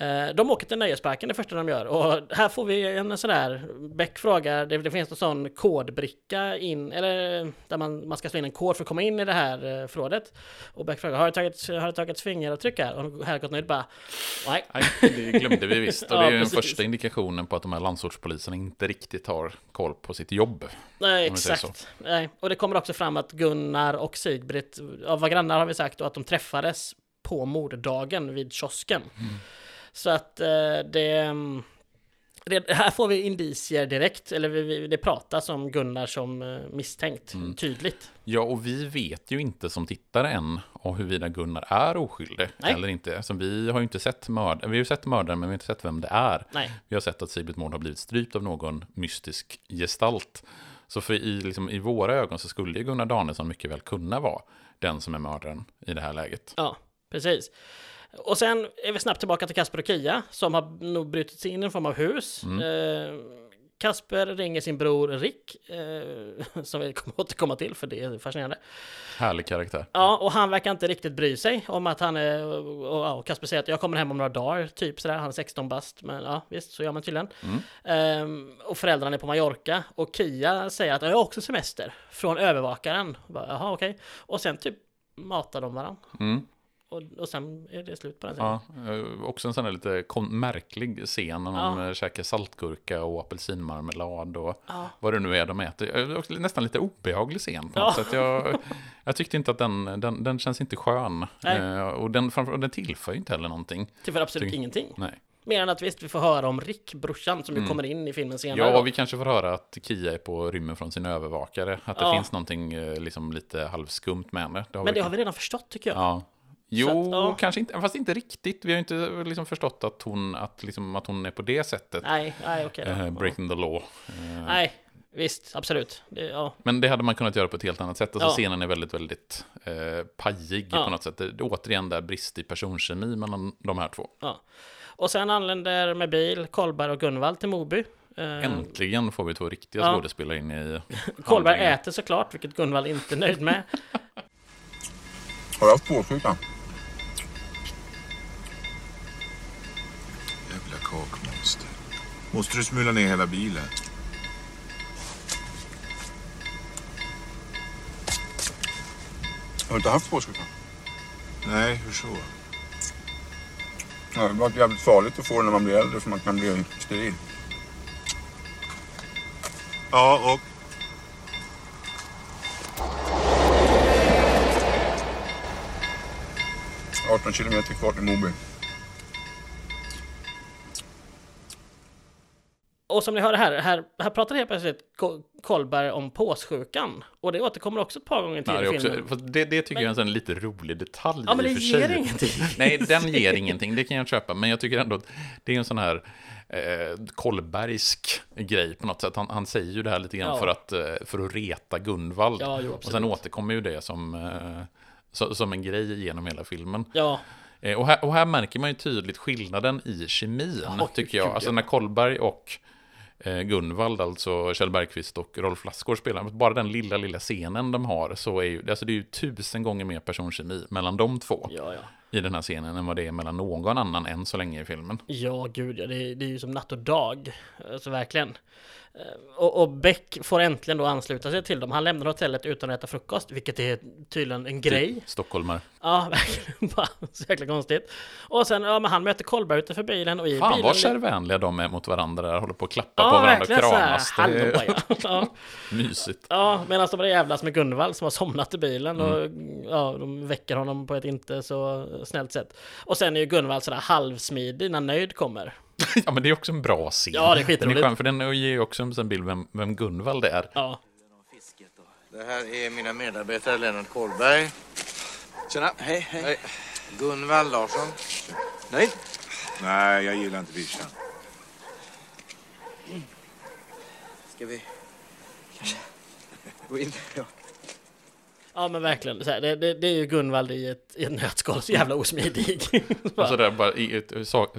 Eh, De åker till nöjesparken det första de gör och här får vi en sån där Beck frågar, det, det finns en sån kodbricka in, eller där man, man ska slå in en kod för att komma in i det här eh, förrådet. Och Beck frågar, har du tagit, har du tagit fingeravtryck här? Och Herrgott nöjd bara, nej. Nej, det glömde vi visst. Och (laughs) Ja, det är ju den precis. första indikationen på att de här landsortspoliserna inte riktigt har koll på sitt jobb. Nej, exakt. Nej. Och det kommer också fram att Gunnar och Sigbritt ja, var grannar har vi sagt och att de träffades på morddagen vid kiosken. Så att eh, det, mm, det... Här får vi indicier direkt, eller vi, vi, det pratas om Gunnar som eh, misstänkt, tydligt. Ja, och vi vet ju inte som tittare än om huruvida Gunnar är oskyldig Nej. eller inte. Alltså, vi har ju inte sett mördaren, vi har ju sett mördaren men vi har inte sett vem det är. Nej, Vi har sett att Sigbritt Mård har blivit strypt av någon mystisk gestalt. Så för i, liksom, i våra ögon så skulle ju Gunnar Danielsson mycket väl kunna vara den som är mördaren i det här läget. ja, precis. Och sen är vi snabbt tillbaka till Kasper och Kia som har nog brutit sig in i en form av hus. Eh, Kasper ringer sin bror Rick, eh, (laughs) som vi kommer återkomma till för det är fascinerande. Härlig karaktär. Ja, och han verkar inte riktigt bry sig om att han är... Och, och Kasper säger att jag kommer hem om några dagar, typ sådär. Han är 16 bast, men ja, visst, så gör man tydligen. Ehm, och föräldrarna är på Mallorca. Och Kia säger att jag har också semester från övervakaren. Bara, Jaha, okej. Och sen typ matar de varandra. Mm. Och, och sen är det slut på den scenen. Ja, eh, också en sån här lite märklig scen när de Ja. ja. käkar saltgurka och apelsinmarmelad och Ja. vad det nu är de äter. Eh, Nästan lite obehaglig scen på Ja. något sätt. Jag, jag tyckte inte att den, den, den känns inte skön. Nej. Eh, och, den, framför- den tillför ju inte heller någonting. Tyvärr absolut Tyck- ingenting. Nej. Mer än att visst, vi får höra om Rick, brorsan, som ju Mm. kommer in i filmen senare. Ja, vi kanske får höra att Kia är på rymmen från sin övervakare. Att det Ja. finns någonting eh, liksom lite halvskumt med henne. Det Men vi det har vi redan förstått tycker jag. Ja. Jo, att, ja. kanske inte, fast inte riktigt. Vi har ju inte liksom förstått att hon, att, liksom, att hon är på det sättet. Nej, nej, okej då. Eh, breaking the law. Eh, Nej, visst, absolut. Det, ja. Men det hade man kunnat göra på ett helt annat sätt. Alltså Ja. scenen är väldigt, väldigt eh, pajig Ja. på något sätt. Det, det, återigen där brist i personkemi mellan de här två. Ja. Och sen anländer med bil Kolberg och Gunvald till Moby. Äntligen får vi två riktiga Ja. skådespelare in i (laughs) Kolberg äter såklart, vilket Gunvald inte är nöjd med. Har du haft påsjukan? Jävla kakmonster. Måste du smula ner hela bilen? Har du inte haft påsjukan? Nej, hur så? Ja, det varit jävligt farligt att få den när man blir äldre för man kan bli steril. Ja, och... Ja. 18 kilometer kvar till Moby. Och som ni hör här, här, här pratar helt plötsligt Ko- Kolberg om påssjukan. Och det återkommer också ett par gånger till det, i också, filmen. fast det, det tycker Men- jag är en sån lite rolig detalj Ja, men det ger sig. ingenting. (laughs) Nej, den ger ingenting, det kan jag köpa. Men jag tycker ändå att det är en sån här eh, Kolbergsk grej på något sätt. Han, han säger ju det här lite grann Ja. för, att, eh, för att reta Gunvald. Ja, jo, och sen återkommer ju det som, eh, som en grej genom hela filmen. Ja, Eh, och, här, och här märker man ju tydligt skillnaden i kemin, Ja, tycker jag. Alltså när Kolberg och Gunvald, alltså Kjell Bergqvist och Rolf Lassgård spelar, bara den lilla, lilla scenen de har, så är ju, alltså det är ju tusen gånger mer personkemi mellan de två ja, ja. i den här scenen än vad det är mellan någon annan än så länge i filmen. Ja, gud ja. Det, är- det är ju som natt och dag. Alltså verkligen. Eh, Och, och Beck får äntligen då ansluta sig till dem. Han lämnar hotellet utan att äta frukost, vilket är tydligen en grej. Typ Stockholmar. Ja, (laughs) verkligen. Bara Så jäkla konstigt. Och sen, ja men han möter Kolberg utanför bilen och i Fan bilen... vad kärvänliga de är mot varandra där, håller på att klappa Ja, på varandra och verkligen så här. kramas. Det är ja. (laughs) ja. mysigt. Ja, medan de börjar jävlas med Gunvald som har somnat i bilen och Mm. ja, de väcker honom på ett inte så snällt sätt. Och sen är ju Gunvald sådär halvsmidig när Nöjd kommer. (laughs) Ja, men det är också en bra scen. Ja, det är Den skitroligt. är skön, för den ger ju också en sån bild vem, vem Gunvald är. Ja, Det här är mina medarbetare Lennart Kollberg. Tjena. Hej, hej. Gunvald Larsson. Nöjd? Nej, jag gillar inte vischan. Ska vi kanske gå in? (laughs) Ja. Ja men verkligen. Här, det, det, det är ju Gunvald i ett, i ett nötskal, så jävla osmidig. (laughs) Alltså det är bara i ett, sak,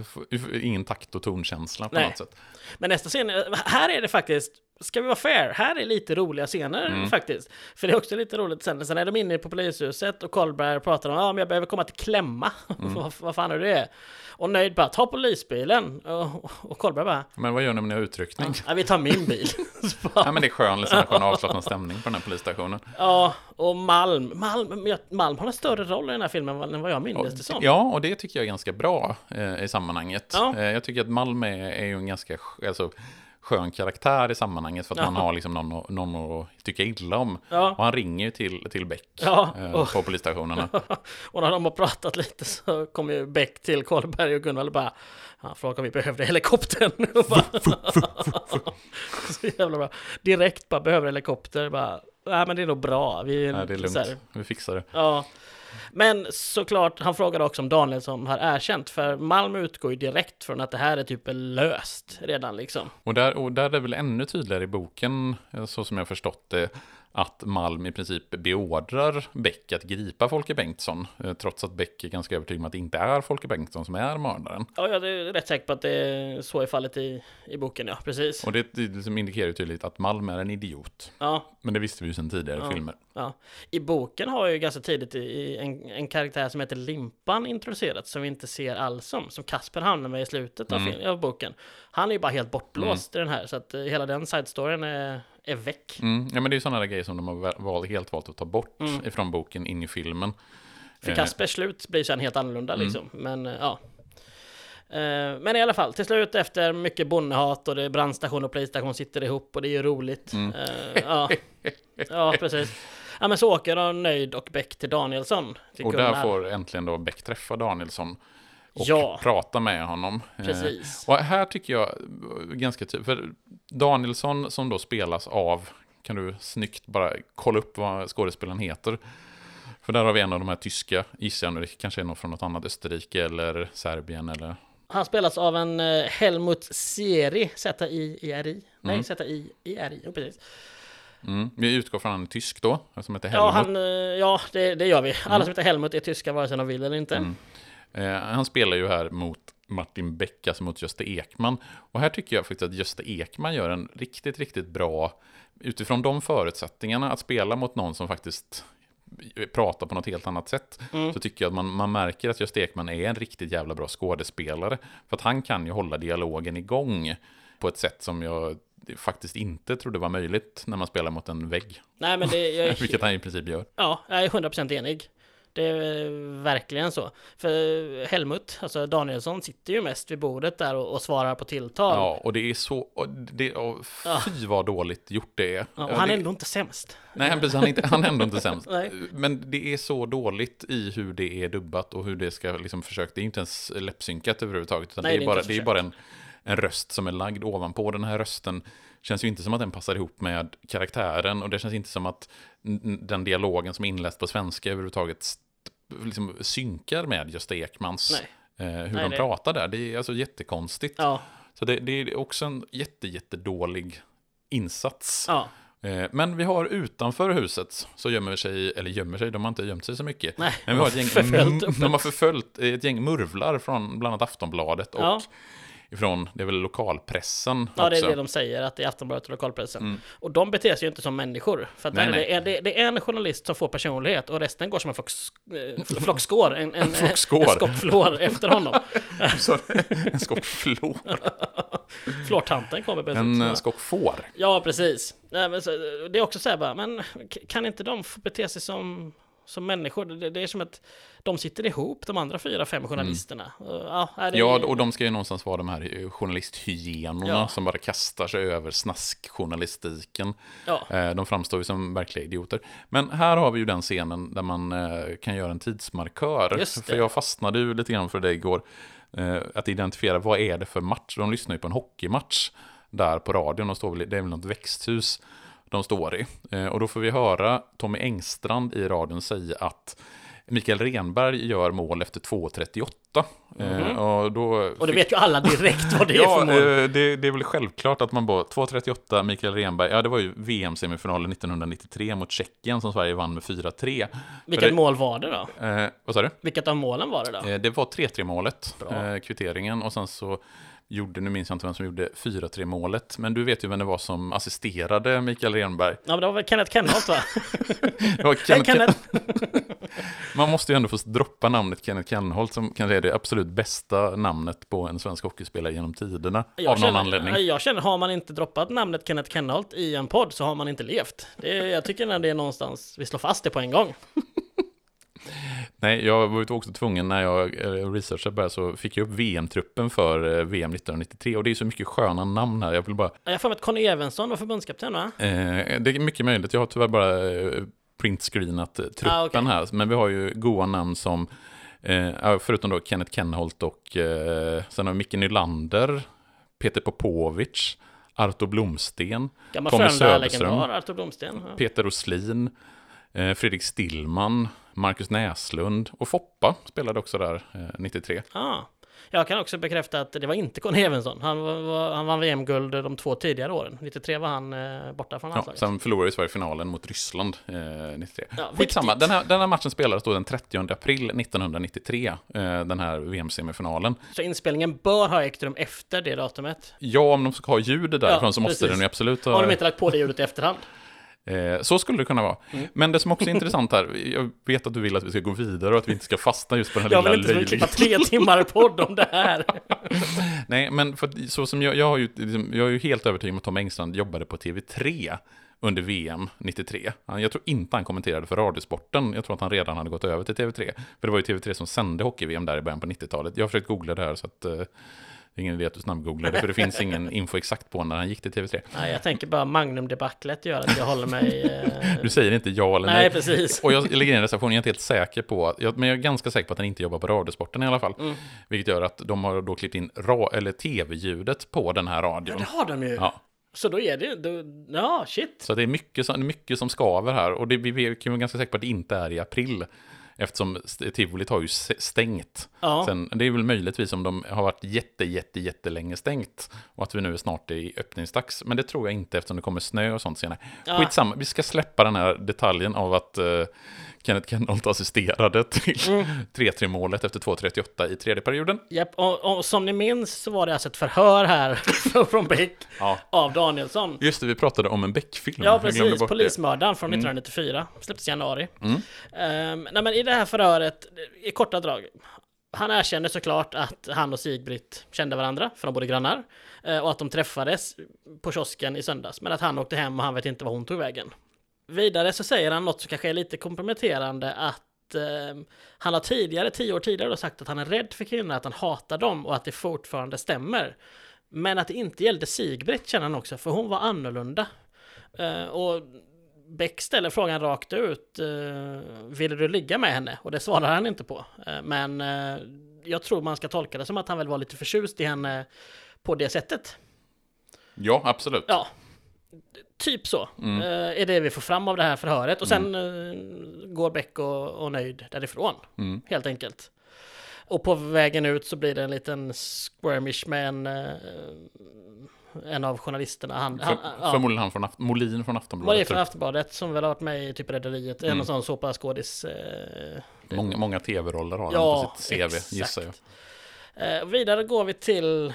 ingen takt och tonkänsla på Nej. något sätt. Men nästa scen, här är det faktiskt ska vi vara fair, här är lite roliga scener Mm. faktiskt. För det är också lite roligt sen, sen är de inne på polishuset och Kolberg pratar om, ja men jag behöver komma till klämma. (laughs) Mm. vad, vad fan är det? Och Nöjd bara, ta polisbilen. Och, och Kolberg bara, Men vad gör ni med er utryckning? ja vi tar min bil. (laughs) (laughs) Ja, men det är skön, liksom, skön avslappnad stämning på den här polisstationen. Ja, och Malm. Malm, Malm har en större roll i den här filmen än vad jag minns det som. Ja, och det tycker jag är ganska bra eh, i sammanhanget. Ja. Eh, jag tycker att Malm är, är ju en ganska sk- alltså, skön karaktär i sammanhanget för att Ja. man har liksom någon, att- någon att tycka illa om. Ja. Och han ringer ju till, till Beck Ja, eh, på polisstationerna. (laughs) Och när de har pratat lite så kommer ju Beck till Karlberg och Gunvald och bara Han frågade om vi behövde helikoptern. (laughs) (laughs) Så jävla bra. Direkt bara behöver helikopter. Bara, Nej men det är nog bra. Vi, Nej, det är lugnt, vi fixar det. Ja. Men såklart, han frågade också om Danielsson har erkänt. För Malmö utgår ju direkt från att det här är typ löst redan liksom. Och där, och där är det väl ännu tydligare i boken, eh, så som jag har förstått det, att Malm i princip beordrar Beck att gripa Folke Bengtsson, eh, trots att Beck är ganska övertygad om att det inte är Folke Bengtsson som är mördaren. Ja, jag är rätt säker på att det är så är fallet i, i boken, ja. Precis. Och det, det liksom indikerar ju tydligt att Malm är en idiot. Ja, Men det visste vi ju sedan tidigare Ja. filmer. Ja. I boken har ju ganska tidigt i, en, en karaktär som heter Limpan introducerats som vi inte ser alls om. Som Kasper hamnar med i slutet av, film, av boken. Han är ju bara helt bortblåst i den här. Så att eh, hela den side-storyn är, är väck. Mm. Ja, men det är ju sådana där grejer som de har va- val, helt valt att ta bort Mm. ifrån boken in i filmen. För Eh. Kaspers slut blir sen helt annorlunda liksom. Men eh, ja. Men i alla fall, till slut efter mycket bondehat och det är brandstation och polisstation sitter ihop och det är ju roligt. Eh, ja. ja, precis. Ja, men så åker de Nöjd och Beck till Danielsson. Och där får äntligen då Beck träffa Danielsson. Och Ja. prata med honom. Eh, Precis. Och här tycker jag ganska tydligt, för Danielsson som då spelas av, kan du snyggt bara kolla upp vad skådespelaren heter? För där har vi en av de här tyska, gissar jag nu, det kanske är någon från något annat Österrike eller Serbien eller... Han spelas av en eh, Helmut Seri, Z-I-E-R-I. Nej, Z-I-E-R-I, ja, precis. Mm. Vi utgår från är tysk då, som heter Ja, Helmut. han, eh, ja det, det gör vi. Alla som heter Helmut är tyska vare sig de vill eller inte. Mm. Eh, han spelar ju här mot Martin Beck, alltså mot Gösta Ekman. Och här tycker jag faktiskt att Gösta Ekman gör en riktigt, riktigt bra, utifrån de förutsättningarna, att spela mot någon som faktiskt pratar på något helt annat sätt. Mm. Så tycker jag att man, man märker att Gösta Ekman är en riktigt jävla bra skådespelare. För att han kan ju hålla dialogen igång på ett sätt som jag faktiskt inte trodde var möjligt när man spelar mot en vägg. Nej, men det, jag, (laughs) Vilket han i princip gör. ja, jag är 100% enig. Det är eh, verkligen så. För Helmut, alltså Danielsson, sitter ju mest vid bordet där och, och svarar på tilltal. Ja, och det är så... Och det, och fy vad dåligt gjort det är. Ja, och Ja, han är ändå inte sämst. Nej, precis, han, är inte, han är ändå inte sämst. (laughs) Men det är så dåligt i hur det är dubbat och hur det ska liksom försöka. Det är inte ens läppsynkat överhuvudtaget. Utan Nej, det är, bara, det är bara en, en röst som är lagd ovanpå. Den här rösten känns ju inte som att den passar ihop med karaktären. Och det känns inte som att den dialogen som är inläst på svenska överhuvudtaget liksom synkar med Gösta Ekmans. Eh, hur Nej, de det- pratar där. Det är alltså jättekonstigt. Ja, Så det, det är också en jätte, jättedålig insats. ja. Eh, Men vi har utanför huset så gömmer sig, eller gömmer sig, de har inte gömt sig så mycket. Nej, Men vi har ett gäng, mm, de har förföljt ett gäng murvlar från bland annat Aftonbladet och Ja. Ifrån, det är väl lokalpressen Ja, det är också. det de säger, att det är Aftonbladet och lokalpressen. Mm. Och de beter sig ju inte som människor. För att Nej. Det, är, det, det är en journalist som får personlighet och resten går som en flock, eh, flockskår. En, en, (laughs) flockskår. en skockflår efter honom. (laughs) En skock flår. (laughs) Flårtanten kommer precis. En eh, Ja. skock får. Ja, precis. Det är också så här bara, men kan inte de få bete sig som, som människor? Det, det är som att de sitter ihop, de andra fyra, fem journalisterna. Och, Ja, det Ja, och de ska ju någonstans vara de här eh, journalisthyenorna Ja. som bara kastar sig över snaskjournalistiken. ja, Eh, De framstår ju som verkliga idioter. Men här har vi ju den scenen där man eh, kan göra en tidsmarkör. För jag fastnade ju lite grann för det igår. Att identifiera vad är det för match. De lyssnar ju på en hockeymatch där på radion. De står det är väl något växthus de står i. Eh, Och då får vi höra Tommy Engstrand i radion säga att Mikael Renberg gör mål efter 2.38. Eh, Och, då Mhm. och det vet ju alla direkt vad det är (laughs) ja, för mål. eh, det, det är väl självklart att man bara, 2.38, Mikael Renberg, ja det var ju VM-semifinalen 1993 mot Tjeckien som Sverige vann med 4-3. Vilket det- mål var det då? Eh, vad sa du? Vilket av målen var det då? Eh, det var 3-3 målet, kvitteringen, och sen så gjorde, nu minns jag inte vem som gjorde 4-3 målet, men du vet ju vem det var som assisterade Mikael Renberg. Ja, men det var väl Kenneth Kenholt va? (laughs) Det var Kenneth, Kenneth! Man måste ju ändå få droppa namnet Kenneth Kenholt som kanske är det absolut bästa namnet på en svensk hockeyspelare genom tiderna. Jag av någon känner, anledning. Jag känner, har man inte droppat namnet Kenneth Kenholt i en podd så har man inte levt. Det jag tycker när det är någonstans, vi slår fast det på en gång. Nej, jag var ju också tvungen när jag researchade bara så fick jag upp VM-truppen för eh, VM 1993 och det är så mycket sköna namn här. Jag vill bara, Jag får med att Conny Evensson var förbundskapten va? eh, det är mycket möjligt. Jag har tyvärr bara eh, printscreenat eh, truppen Ah, okej. här, men vi har ju goa namn som eh, förutom då Kenneth Kenholt och eh, sen har vi Micke Nylander, Peter Popovic, Arto Blomsten, Gammal Tommy Frölunda-legendar, Artur Blomsten. Ja. Peter Roslin, Fredrik Stillman, Marcus Näslund och Foppa spelade också där eh, 93. Ah. Jag kan också bekräfta att det var inte Conny Evensson. Han, var, han vann VM-guld de två tidigare åren. 93 var han eh, borta från Ja, landslaget. sen förlorade Sverige finalen mot Ryssland eh, 93. Ja, Skitsamma, den här, den här matchen spelades då den 30 april 1993, eh, den här VM-semifinalen. Så inspelningen bör ha ägt rum efter det datumet. Ja, om de ska ha ljud därifrån Ja, så måste precis. den ju absolut ha... Har de inte lagt på det ljudet i efterhand? Eh, så skulle det kunna vara. Mm. Men det som också är intressant här, jag vet att du vill att vi ska gå vidare och att vi inte ska fastna just på den här Jag vill lilla inte löjliga... klippa tre timmar podd om det här. (laughs) Nej, men för, så som jag, jag, har ju, liksom, jag är ju helt övertygad om att Tom Engstrand jobbade på TV3 under VM 93. Han, jag tror inte han kommenterade för Radiosporten. Jag tror att han redan hade gått över till TV3. För det var ju TV3 som sände hockey-VM där i början på 90-talet. Jag har försökt googla det här så att eh, det är ingen idé att du snabbgooglade, för det finns ingen (laughs) info exakt på när han gick till TV3. Nej, jag tänker bara Magnum-debaclet gör att jag håller mig... Eh... Du säger inte ja eller nej. Nej, precis. Och jag lägger in en reservation, jag är inte helt säker på, jag, men jag är ganska säker på att han inte jobbar på Radiosporten i alla fall. Mm. Vilket gör att de har då klippt in ra, eller tv-ljudet på den här Ja, radion. det har de ju. Ja. Så då är det... Då... Ja, shit. Så det är mycket mycket som skaver här. Och det, vi vi kan vara ganska säkra på att det inte är i april. Eftersom tivolit har ju stängt. Ja. Sen, det är väl möjligtvis om de har varit jätte, jätte, jättelänge stängt. Och att vi nu är snart i öppningsdags. Men det tror jag inte eftersom det kommer snö och sånt senare. Ja. Skitsamma, vi ska släppa den här detaljen av att uh, Kenneth Kenholt assisterade till Mm. 3-3 målet efter 2.38 i tredje perioden. Japp, och, och som ni minns så var det alltså ett förhör här (laughs) från Beck Ja. av Danielsson. Just det, vi pratade om en Beck-film. Ja, precis. det. Polismördaren från 1994. Släpptes i januari. Mm. Ehm, nej, men i det här förhöret, i korta drag. Han erkänner såklart att han och Sigbritt kände varandra, för de bodde grannar. eh, Och att de träffades på kiosken i söndags. Men att han åkte hem och han vet inte var hon tog vägen. Vidare så säger han något som kanske är lite komprometterande att eh, han har tidigare, tio år tidigare, då sagt att han är rädd för kvinnor, att han hatar dem och att det fortfarande stämmer. Men att det inte gällde Sigbritt känner han också, för hon var annorlunda. Eh, och Beck ställer frågan rakt ut. Uh, ville du ligga med henne? Och det svarar han inte på. Eh, men eh, jag tror man ska tolka det som att han väl var lite förtjust i henne på det sättet. Ja, absolut. Ja, typ så. Mm. eh, är det vi får fram av det här förhöret. Och sen eh, går Beck och, och nöjd därifrån. Mm. Helt enkelt. Och på vägen ut så blir det en liten skirmish med en, eh, en av journalisterna. Han, han, För, ja. Förmodligen han från Molin från Aftonbladet. det för tror Aftonbladet som väl har varit med i typ Rederiet? En Mm. sån såpaskådis. Eh. Många, många tv-roller har Ja, han på sitt CV, exakt. gissar jag. eh, vidare går vi till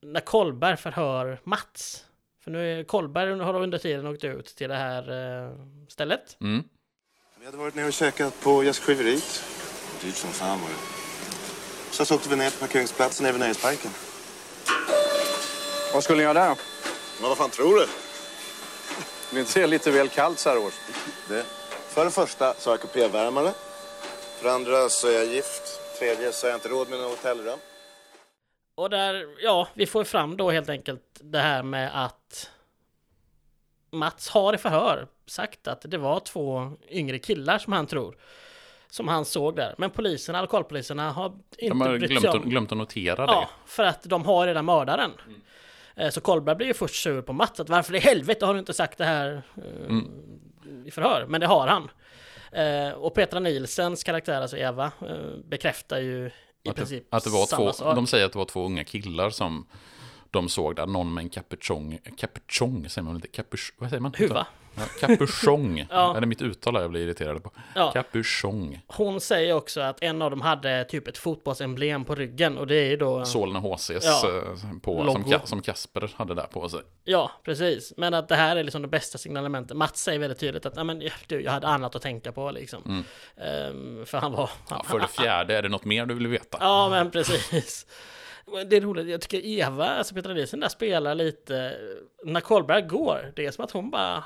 när Kolberg förhör Mats. För nu är Kolberg har under tiden åkt ut till det här eh, stället. Mm. Vi hade varit nere och käkat på gästgiveriet. Dyrt som fan var det. Sen så åkte vi ner till parkeringsplatsen över Nöjesparken. Vad skulle ni göra där då? Men vad fan tror du? Vill inte lite väl kallt så här års? Det. För det första så har jag kupévärmare. För det andra så är jag gift. Tredje så har jag inte råd med något hotellrum. Och där, ja, vi får fram då helt enkelt det här med att Mats har i förhör sagt att det var två yngre killar som han tror. Som han såg där. Men poliserna, lokalpoliserna har inte De har glömt, sig att- om. glömt att notera Ja, det. för att de har redan mördaren. Eh, Så Kolberg blir ju först sur på Mats, att varför i helvete har du inte sagt det här eh, i förhör? Men det har han. Eh, och Petra Nielsens karaktär, alltså Eva, bekräftar ju i Att princip det, att det var samma två, sak. de säger att det var två unga killar som de såg där någon med en capuchong, capuchong säger man inte, Capuch, vad säger man? Huva. Ja, capuchong, (laughs) Ja. är det mitt uttal jag blir irriterad på? Ja. Capuchong, Hon säger också att en av dem hade typ ett fotbollsemblem på ryggen och det är ju då... Solna HCs Ja. eh, på, som, som Kasper hade där på sig. Ja, precis. Men att det här är liksom det bästa signalementet. Mats säger väldigt tydligt att "Ja, men, du, jag hade annat att tänka på liksom. Ehm, för han var... Mm. Ja, för det fjärde, är det något mer du vill veta? Ja, men precis. Det är roligt, jag tycker Eva, alltså Petra Nilsson där spelar lite, när Karlberg går, det är som att hon bara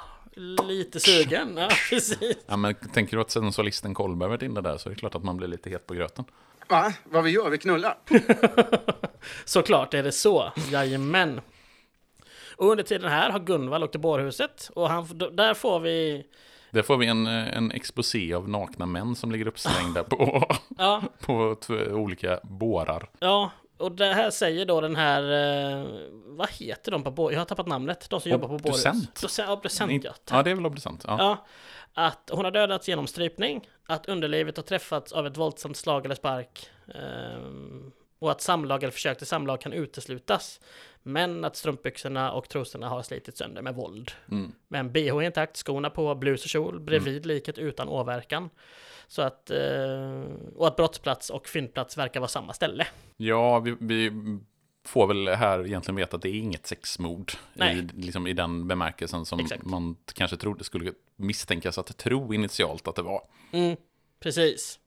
lite sugen. Ja, (laughs) precis. Ja, men tänker du att sensualisten Kolberg varit inne där så är det klart att man blir lite het på gröten. Va? Vad vi gör? Vi knullar? (laughs) Såklart är det så, jajamän. Och under tiden här har Gunvald åkt till bårhuset och han, där får vi, Där får vi en, eh, en exposé av nakna män som ligger uppslängda på, (laughs) ja, på olika bårar. ja, och det här säger då den här, eh, vad heter de på bårhuset? Jag har tappat namnet, de som jobbar på bårhuset. Obducent. Docent, ja, ja. Ja, det är väl obducent. Ja. Ja, att hon har dödats genom strypning, att underlivet har träffats av ett våldsamt slag eller spark ehm, och att samlag eller försök till samlag kan uteslutas. Men att strumpbyxorna och trosorna har slitits sönder med våld. Mm. Men bh är intakt, skorna på, blus och kjol bredvid liket utan åverkan. Så att, eh, och att brottsplats och fyndplats verkar vara samma ställe. Ja, vi, vi får väl här egentligen veta att det är inget sexmord Nej. i, liksom i den bemärkelsen som Exakt. man kanske trodde skulle misstänkas att tro initialt att det var. Mm, precis.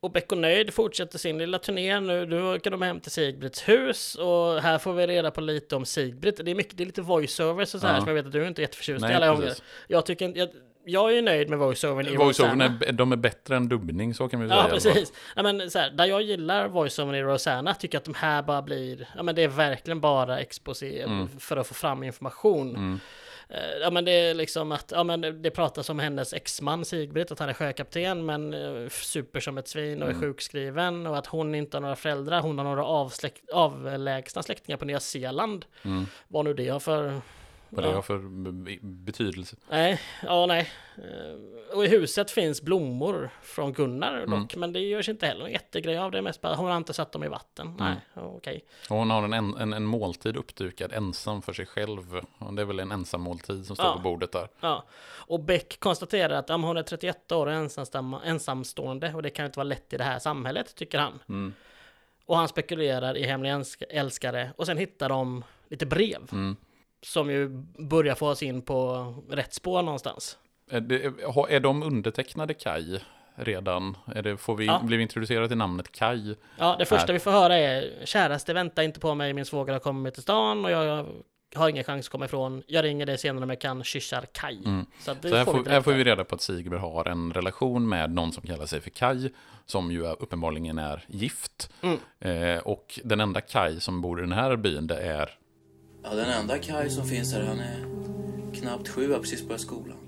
Och Beck och Nöjd fortsätter sin lilla turné nu. Nu åker de hem till Sigbrids hus och här får vi reda på lite om Sigbritt. Det är, mycket, det är lite voiceovers och så här Ja. som jag vet att du inte är jätteförtjust i alla gånger. Jag tycker jag, jag är ju nöjd med voiceovern i Voiceovern Rosanna. är, de är bättre än dubbning, så kan vi säga. Ja, precis. Ja, men så här, där jag gillar voiceovern i Rosanna tycker att de här bara blir, ja men det är verkligen bara exposé Mm. för att få fram information. Eh, Ja men det är liksom att, ja men det pratas om hennes exman Sigbritt, att han är sjökapten men eh, super som ett svin och är Mm. sjukskriven och att hon inte har några föräldrar, hon har några avsläkt, avlägsna släktingar på Nya Zeeland. Mm. Vad nu det har för... Vad det Ja. har för be- betydelse. Nej, ja nej. Eh, Och i huset finns blommor från Gunnar Mm. dock, men det görs inte heller någon jättegrej av det. Mest bara, hon har inte satt dem i vatten. Mm. Nej, okej. Och hon har en, en, en, måltid uppdukad ensam för sig själv. Och det är väl en ensam måltid som står Ja. på bordet där. Ja. Och Beck konstaterar att men hon är 31 år och ensamstamma- ensamstående och det kan inte vara lätt i det här samhället, tycker han. Mm. Och han spekulerar i hemlig älsk- älskare och sen hittar de lite brev. Mm. Som ju börjar få oss in på rätt spår någonstans. Är, det, är de undertecknade Kaj redan? Är det, får vi, Ja. Blir vi introducerade till namnet Kaj? Ja, det första Här. vi får höra är Käraste, vänta inte på mig, min svåger har kommit till stan och jag har ingen chans att komma ifrån. Jag ringer dig senare om jag kan, kyssar Kaj. Så, Mm. Så här får får, vi här får vi reda på att Sigrid har en relation med någon som kallar sig för Kaj, som ju uppenbarligen är gift. Mm. Eh, och den enda Kaj som bor i den här byn, det är Ja, den enda Kaj som finns här, han är knappt sju, har precis börjat skolan.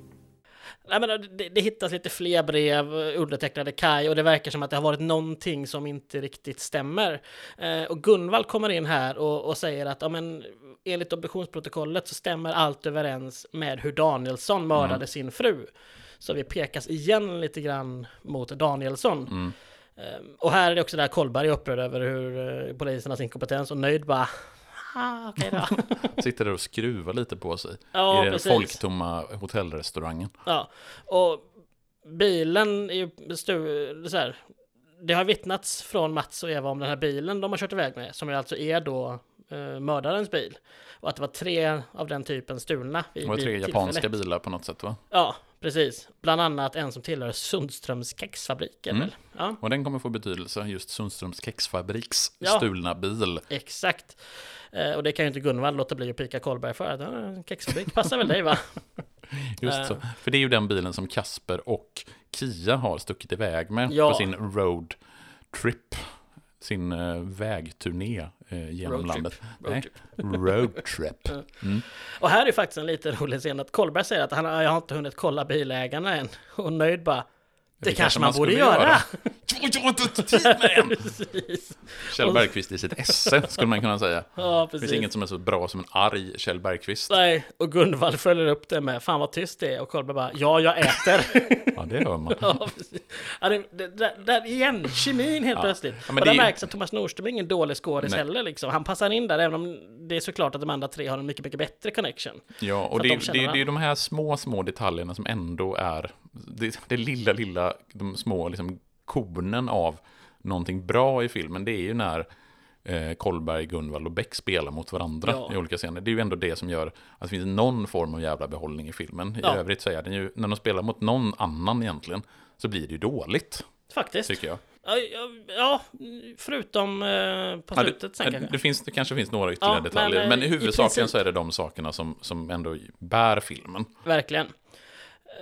Nej, men det, det hittas lite fler brev eh, undertecknade Kai och det verkar som att det har varit någonting som inte riktigt stämmer. Eh, och Gunvald kommer in här och, och säger att ja, men, enligt obduktionsprotokollet så stämmer allt överens med hur Danielsson mördade sin fru. Så vi pekas igen lite grann mot Danielsson. Eh, och här är det också där Kolberg är upprörd över hur eh, polisernas inkompetens och nöjd bara Okej då. (laughs) sitter där och skruvar lite på sig Ja, i den precis. folktomma hotellrestaurangen. Ja, och bilen är ju stu- så här, Det har vittnats från Mats och Eva om den här bilen de har kört iväg med, som alltså är då eh, mördarens bil. Och att det var tre av den typen stulna Det var tre japanska bilar på något sätt va? Ja, precis. Bland annat en som tillhör Sundströms kexfabrik. Mm. väl? Ja, Och den kommer få betydelse, just Sundströms kexfabriks Ja. stulna bil. exakt. Eh, och det kan ju inte Gunvald låta bli att pika Karlberg för. Att, "Ja, en kexfabrik passar väl dig va? (laughs) Just Eh. så. För det är ju den bilen som Kasper och Kia har stuckit iväg med Ja. på sin road trip. Sin eh, vägturné eh, genom Road trip. landet. Road Nej, trip. road trip. (laughs) Och här är faktiskt en lite rolig scen att Kolberg säger att han, jag har inte hunnit kolla bilägarna än. Och Nöjd bara, Det, kanske man borde skulle göra. (laughs) Jag har inte tid med än! Kjell Bergqvist i sitt esse, skulle man kunna säga. (laughs) Ja, Det finns inget som är så bra som en arg Kjell Bergqvist. Nej, och Gunvald följer upp det med Fan vad tyst det är och Kolberg bara Ja, jag äter. (laughs) Ja, det hör man. ja, precis. ja, det, det, där, där igen, kemin helt Ja. plötsligt. Ja, men och där det- märks att Thomas Nordström är ingen dålig skådis Nej. heller liksom. Han passar in där, även om det är såklart att de andra tre har en mycket, mycket bättre connection. Ja, och det, de det, det är de här små, små detaljerna som ändå är det, det lilla, lilla, de små liksom, kornen av någonting bra i filmen. Det är ju när eh, Kolberg, Gunvald och Beck spelar mot varandra Ja. i olika scener. Det är ju ändå det som gör att det finns någon form av jävla behållning i filmen. I Ja. övrigt så är det ju, när de spelar mot någon annan egentligen, så blir det ju dåligt, Faktiskt. tycker jag. Ja, ja, ja, förutom eh, på Ja, slutet det, sen kanske. det, finns, det kanske finns några ytterligare Ja, men, detaljer, men, eh, i i huvudsaken princip- så är det de sakerna som, som ändå bär filmen. Verkligen.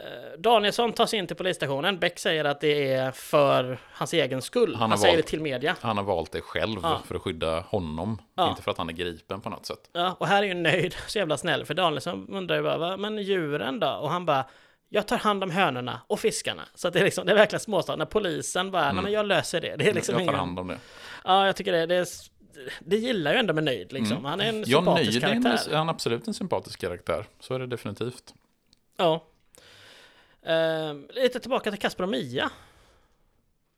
Eh, Danielsson tar sig in till polisstationen. Beck säger att det är för hans egen skull. Han Han, säger valt- det till media. Han har valt det själv Ja. för att skydda honom, Ja. inte för att han är gripen på något sätt. Ja, och här är ju nöjd, (laughs) så jävla snäll, för Danielsson undrar ju bara, "Va, men djuren då? Och han bara, jag tar hand om hönorna och fiskarna. Så att det är liksom, det är verkligen småstad. När polisen bara, nej men jag löser det. Det är liksom Mm. jag tar hand om det. Ja, jag tycker det, det är... Det gillar ju ändå med nöjd liksom. Han är en Ja, sympatisk nöjd är en, karaktär. är han absolut en sympatisk karaktär. Så är det definitivt. Ja. Eh, lite tillbaka till Kasper och Mia.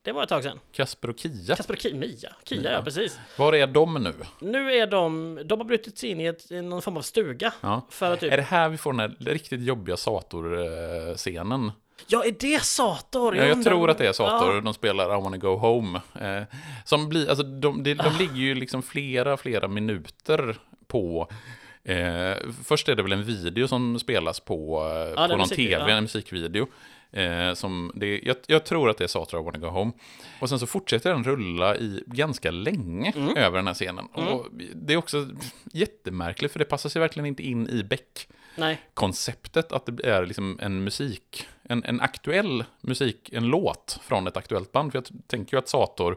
Det var ett tag sedan. Kasper och Kia, Kasper och Ki- Mia. Kia, ja. Ja. precis. var är de nu? Nu är de, de har brutit sig in i, ett, i någon form av stuga. Ja. För att typ, Är det här vi får den här riktigt jobbiga Sator-scenen? ja, är det Sator? Ja, jag tror att det är Sator. Ja. De spelar I wanna go home. Eh, som blir, alltså, de, de, de ligger ju liksom flera, flera minuter på Eh, först är det väl en video som spelas på, eh, det på någon musik- tv, ja. en musikvideo. Eh, som det, jag, jag tror att det är Sator I wanna go home. Och sen så fortsätter den rulla i ganska länge Mm. över den här scenen. Och det är också jättemärkligt, för det passar sig verkligen inte in i Beck Nej, konceptet att det är liksom en musik, en, en aktuell musik, en låt från ett aktuellt band. För jag tänker ju att Sator,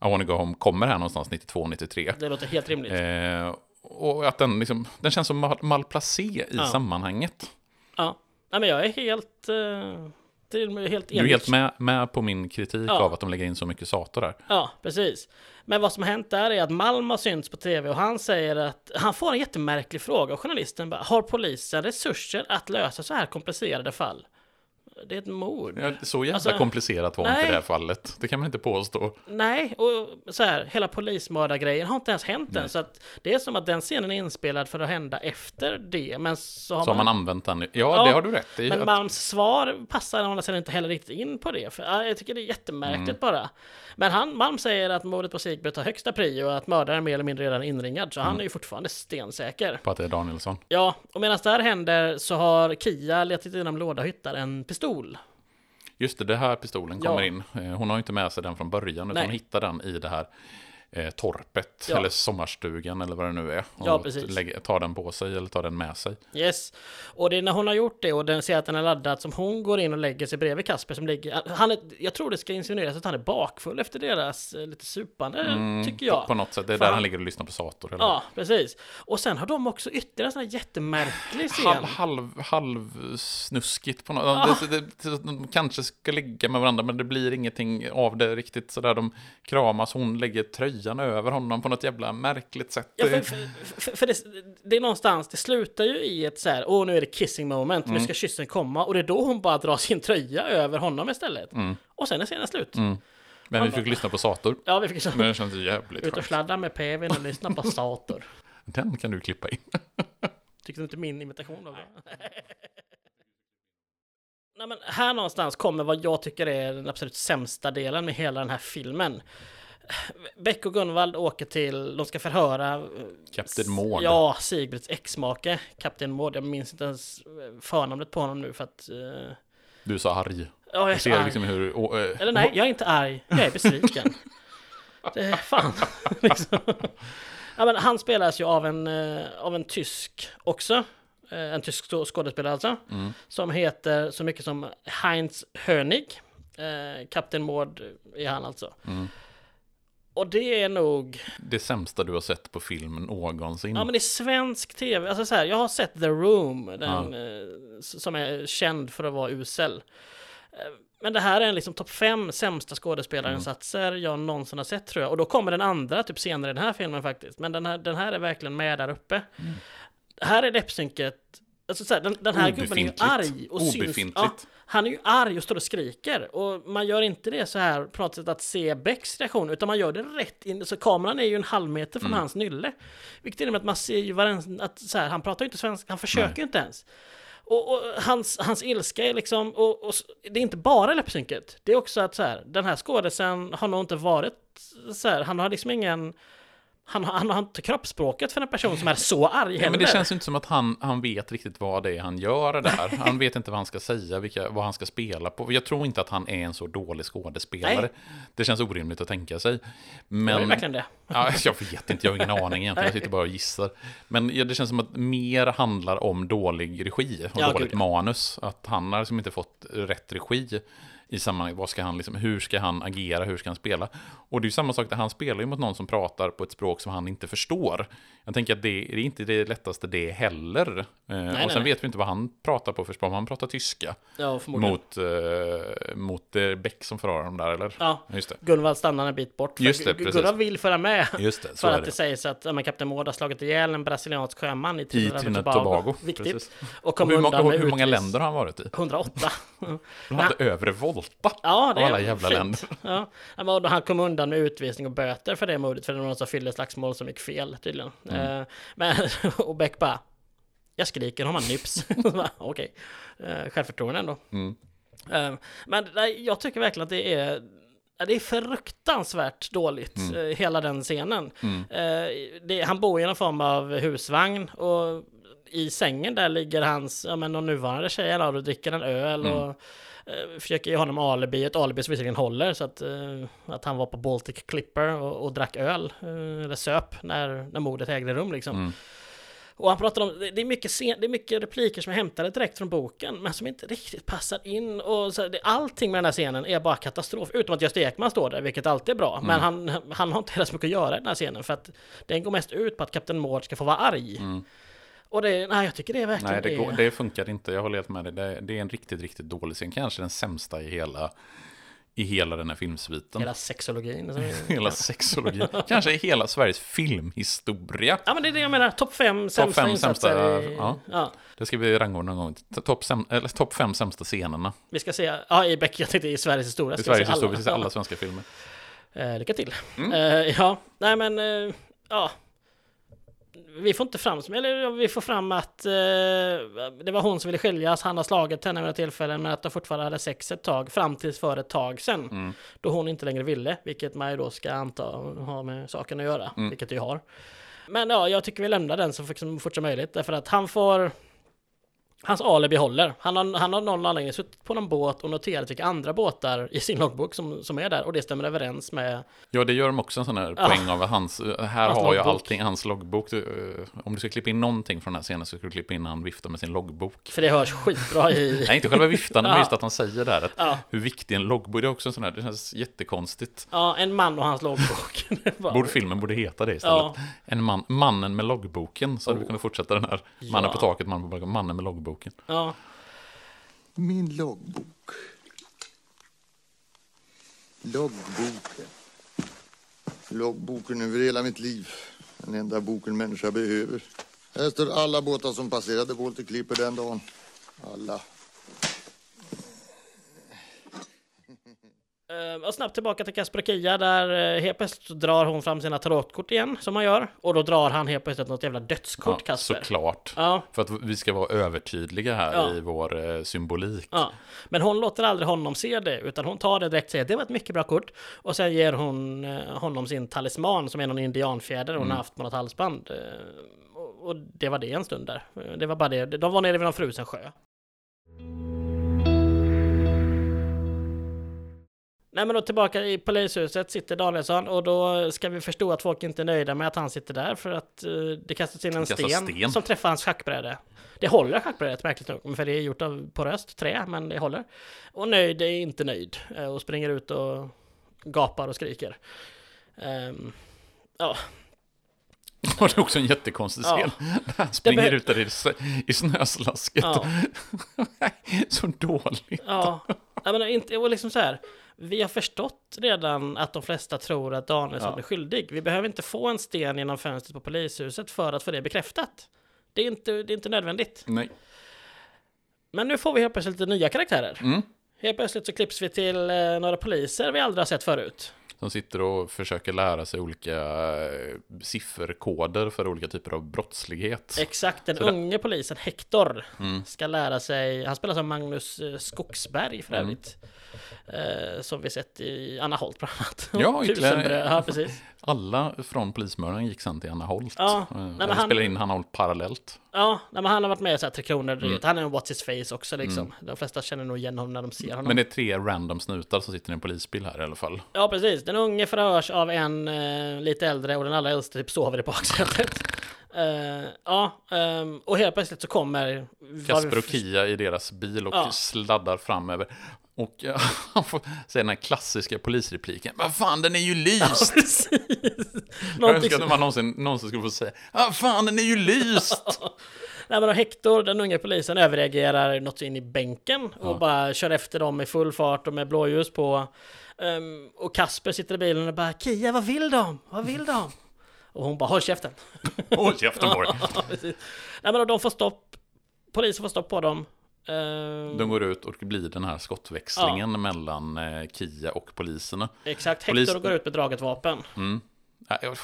I wanna go home, kommer här någonstans 92-93. det låter helt rimligt. Eh, och att den, liksom, den känns som mal, malplacé i Ja. sammanhanget. Ja. Nej, men jag är helt... Uh, det är helt Du är helt med, med på min kritik Ja. av att de lägger in så mycket Sator där. Ja, precis. Men vad som har hänt där är att Malm har synts på tv och han säger att han får en jättemärklig fråga och journalisten bara, har polisen resurser att lösa så här komplicerade fall? Det är ett mord. Ja, så jävla Alltså, komplicerat var inte nej. det här fallet. Det kan man inte påstå. Nej, och så här, hela polismördargrejen har inte ens hänt än. Så att det är som att den scenen är inspelad för att hända efter det. Men så har, Så har man använt den. Ja, Ja, det har du rätt i. Men Att- Malms svar passar andra sidan inte heller riktigt in på det. För ja, jag tycker det är jättemärkligt Mm. bara. Men han, Malm säger att mordet på Sigbert har högsta prio och att mördaren mer eller mindre redan är inringad. Så Mm. han är ju fortfarande stensäker. På att det är Danielsson. Ja, och medan det här händer så har Kia letat inom låda och hittar en pistol. Just det, det här pistolen Ja. kommer in. Eh, Hon har inte med sig den från början, utan Nej. hon hittar den i det här eh, torpet, Ja. eller sommarstugan eller vad det nu är. Och Ja, precis. lägger, tar den på sig eller tar den med sig. Yes. Och det är när hon har gjort det och den ser att den är laddad som hon går in och lägger sig bredvid Kasper som ligger... Han är, jag tror det ska insinueras att han är bakfull efter deras eh, lite supande, tycker jag. På, på något sätt, det är Fan. där han ligger och lyssnar på Sator. Eller? Ja, precis. Och sen har de också ytterligare en sån här jättemärklig scen. Halv, halv, halvsnuskigt på något det, det, det, De kanske ska ligga med varandra, men det blir ingenting av det riktigt sådär. De kramas, hon lägger tröjan över honom på något jävla märkligt sätt. Ja, för, för, för, det, det är någonstans, det slutar ju i ett så här, åh nu är det kissing moment, Mm. nu ska kyssen komma, och det är då hon bara drar sin tröja över honom istället. Mm. Och sen är scenen slut. men vi fick lyssna på Sator. Ja, vi fick så, Men det känns jävligt ut och skönt. sladda med PVn och lyssna på Sator. (laughs) Den kan du klippa in. (laughs) Tyckte du inte min imitation var (laughs) bra? Nej, men här någonstans kommer vad jag tycker är den absolut sämsta delen med hela den här filmen. Beck och Gunvald åker till, de ska förhöra eh, Kapten Mård. Ja, Sigbrids exmake, Kapten Mård. Jag minns inte ens eh, förnamnet på honom nu för att... eh, Du så arg. ja, jag är ser arg. liksom hur... Och, eh, Eller nej, jag är inte arg. Jag är besviken. (laughs) det är fan. (laughs) liksom. ja, men han spelas ju av en, av en tysk också. En tysk skå- skådespelare alltså. Mm. Som heter så mycket som Heinz Hönig. Kapten Mård är han alltså. Mm. Och det är nog... Det sämsta du har sett på film någonsin. Ja men är svensk tv, alltså så här, jag har sett The Room, den, eh, s- som är känd för att vara usel. Eh, Men det här är en liksom topp fem sämsta skådespelarinsatser jag någonsin har sett tror jag. Och då kommer den andra typ senare i den här filmen faktiskt. Men den här, den här är verkligen med där uppe. Här är läppsynket Alltså så här, den, den här gubben är arg och syns. Ja, han är ju arg och står och skriker. Och man gör inte det så här på något sätt att se Becks reaktion, utan man gör det rätt in. Så kameran är ju en halv meter från hans nylle. Vilket innebär att man ser ju varenda, att så här, han pratar ju inte svenska, han försöker ju inte ens. Och, och hans, hans ilska är liksom, och, och det är inte bara läppsynket. Det är också att så här, den här skådisen har nog inte varit så här, han har liksom ingen, han, han har inte kroppsspråket för en person som är så arg Ja, heller. men det känns inte som att han, han vet riktigt vad det är han gör (laughs) där. Han vet inte vad han ska säga, vilka, vad han ska spela på. Jag tror inte att han är en så dålig skådespelare. Nej. Det känns orimligt att tänka sig. Jag är Men, verkligen det. (laughs) ja, jag vet inte, jag har ingen aning egentligen. Jag sitter bara och gissar. Men ja, det känns som att mer handlar om dålig regi och Ja, dåligt gud. manus. Att han har liksom inte fått rätt regi i sammanhanget. Vad ska han liksom, hur ska han agera, hur ska han spela? Och det är ju samma sak där, han spelar ju mot någon som pratar på ett språk som han inte förstår. Jag tänker att det, det är inte det lättaste det heller. Eh, nej, och sen nej. vet vi inte vad han pratar på för språk, han pratar tyska. Ja. Mot, eh, mot eh, Beck som förhör dem där, eller? Ja. Just det. Gunvald stannar en bit bort. Just det, precis. Gunvald vill föra med. Just det, (laughs) så för att det. det sägs att men Kapten Maud har slagit ihjäl en brasiliansk sjöman i Trinidad, och och Tobago. Viktigt. precis. Och kom hur, många, undan med hur många länder har han varit i? 108. De (laughs) hade övre Volta. Ja, det Av alla jävla fint. länder. Ja. Men Han kom undan med utvisning och böter för det mordet, för det var någon som fyllde slagsmål som gick fel tydligen. Mm. Eh, men, (laughs) och Beck bara, jag skriker, har man nyps? (laughs) Okej, eh, självförtroende ändå. Mm. Eh, men jag tycker verkligen att det är det är fruktansvärt dåligt, Mm. hela den scenen. Eh, det, han bor i någon form av husvagn och i sängen där ligger hans, ja men någon nuvarande tjej eller och dricker en öl Mm. och försöker ge honom alibi, ett alibi som visserligen håller så att, eh, att han var på Baltic Clipper och, och drack öl, eh, eller söp, när, när mordet ägde rum liksom. Mm. Och han pratar om, det är, mycket scen, det är mycket repliker som är hämtade direkt från boken, men som inte riktigt passar in. Och så, det, allting med den här scenen är bara katastrof, utom att Gösta Ekman står där, vilket alltid är bra. Men han, han har inte heller så mycket att göra i den här scenen, för att den går mest ut på att Kapten Maud ska få vara arg. Och det, nej jag tycker det är verkligen Nej, det, går, det funkar inte. Jag håller helt med dig. Det, det är en riktigt, riktigt dålig scen. Kanske den sämsta i hela, i hela den här filmsviten. Hela sexologin. är- (laughs) Hela sexologin. Kanske i hela Sveriges filmhistoria. Ja men det är det jag menar, topp fem sämsta fem insatser. sämsta, i, ja. ja. Det ska vi rangordna någon gång. Topp sem- topp fem sämsta scenerna Vi ska se, ja i Beck, jag tänkte i Sveriges historia. i Sveriges historia. Vi ska se alla svenska filmer. Eh, lycka till. Mm. Eh, ja, nej men, eh, ja. Vi får inte fram, eller vi får fram att eh, det var hon som ville skiljas, han har slagit henne vid några tillfällen, men att de fortfarande hade sex ett tag, fram tills för ett tag sedan. Mm. Då hon inte längre ville, vilket man ju då ska anta har med saken att göra, Mm. vilket det ju har. Men ja, jag tycker vi lämnar den så fort som möjligt, därför att han får Hans alibi håller. Han har, han har någon anledning suttit på någon båt och noterat vilka andra båtar i sin loggbok som, som är där och det stämmer överens med Ja, det gör de också en sån här Ja. poäng av hans, här Hans har jag loggbok. allting, hans loggbok. Du, eh, Om du ska klippa in någonting från den här scenen så ska du klippa in han viftar med sin loggbok. För det hörs skitbra i... (laughs) Nej, inte själva viftan, men just att han säger där att Ja. hur viktig en loggbok, är också en sån här, det känns jättekonstigt. Ja, en man och hans loggbok. (laughs) Bara- Borde filmen borde heta det istället. Ja. En man, mannen med loggboken, så hade vi Oh. kunnat fortsätta den här. Mannen på taket, mannen på balkongen, mannen med loggboken. Ja. Min loggbok. Loggboken. Loggboken över hela mitt liv. Den enda boken människa behöver. Här står alla båtar som passerade Baltic Clipper den dagen. Alla. Eh, Och snabbt tillbaka till Kasper och Kia där eh, helt plötsligt drar hon fram sina tarotkort igen som man gör. Och då drar han helt plötsligt något jävla dödskort Ja, Kasper. såklart. Ja. För att vi ska vara övertydliga här Ja. i vår eh, symbolik. Ja, men hon låter aldrig honom se det, utan hon tar det direkt och säger det var ett mycket bra kort. Och sen ger hon eh, honom sin talisman som är någon indianfjäder hon Mm. har haft på något halsband. Eh, och- det var det en stund där. Eh, Det var bara det. De var nere vid någon frusen sjö. Nej men då tillbaka i polishuset sitter Danielsson och då ska vi förstå att folk inte är nöjda med att han sitter där för att eh, det kastas in en sten, sten. som träffar hans schackbräde. Det håller schackbrädet märkligt nog, för det är gjort av poröst trä, men det håller. Och nöjd är inte nöjd eh, och springer ut och gapar och skriker. Ehm, ja, (laughs) det är också en jättekonstig Ja. scen. När han springer ut där i, i snöslasket. Ja. (laughs) så dåligt. Ja, jag menar, inte, och liksom så här. Vi har förstått redan att de flesta tror att Danielsson Ja. är skyldig. Vi behöver inte få en sten genom fönstret på polishuset för att få det bekräftat. Det är inte, det är inte nödvändigt. Nej. Men nu får vi helt plötsligt lite nya karaktärer. Mm. Helt plötsligt så klipps vi till eh, några poliser vi aldrig har sett förut. Som sitter och försöker lära sig olika eh, sifferkoder för olika typer av brottslighet. Exakt, den Så unge polisen Hector Mm. ska lära sig, han spelar som Magnus eh, Skogsberg för Mm. övrigt. Eh, som vi sett i Anna Holt bland annat. Ja, (laughs) ytterligare- ja precis. Alla från Polismördaren gick sen till Anna Holt. Ja, Eh, han- spelar in Anna Holt parallellt. Ja, nej, men han har varit med i så här Tre Kronor, Mm. han är en What's His Face också liksom. De flesta känner nog igen honom när de ser honom. Men det är tre random snutar som sitter i en polisbil här i alla fall. Ja, precis. Den unge förhörs av en eh, lite äldre och den allra äldste typ sover i baksätet. (laughs) Eh, ja, ehm, och helt plötsligt så kommer... Kasper och Kia i deras bil och Ja. sladdar fram över. Och ja, (laughs) han får säga den här klassiska polisrepliken. Vad fan, den är ju lyst! (laughs) Precis. Jag önskar att man någonsin, någonsin skulle få säga. Vad fan, den är ju lyst! Nej men Hector, den unga polisen, överreagerar något in i bänken och bara kör efter dem i full fart och med blåljus på. Ehm, och Kasper sitter i bilen och bara Kia, vad vill de? Vad vill de? Och hon bara håll käften. (laughs) Håll käften dig. (laughs) Ja. Nej men de får stopp. Polisen får stopp på dem. Ehm, De går ut och det blir den här skottväxlingen mellan eh, Kia och poliserna. Exakt, Hector Polis- går ut med draget vapen. Mm.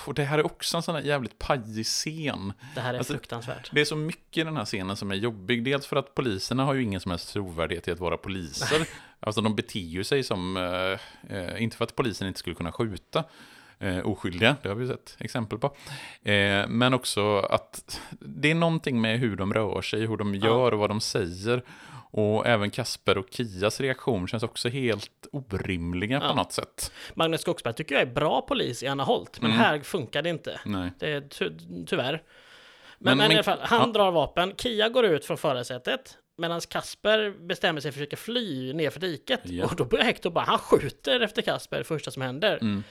Och det här är också en sån här jävligt pajig scen. Det här är Alltså, fruktansvärt. Det är så mycket i den här scenen som är jobbig. Dels för att poliserna har ju ingen som helst trovärdighet i att vara poliser. Alltså de beter ju sig som, eh, eh, inte för att polisen inte skulle kunna skjuta eh, oskyldiga, det har vi sett exempel på. Eh, men också att det är någonting med hur de rör sig, hur de gör och vad de säger. Och även Kasper och Kias reaktion känns också helt orimliga på Ja. något sätt. Magnus Skogsberg tycker jag är bra polis i Anna Holt, men Mm. här funkar det inte. Nej. Det är ty tyvärr. Men, Men- men, i alla fall, han ja. drar vapen. Kia går ut från förarsätet. Medan Kasper bestämmer sig för att försöka fly ner för diket. Ja. Och då börjar Hector bara, han skjuter efter Kasper det första som händer. Mm.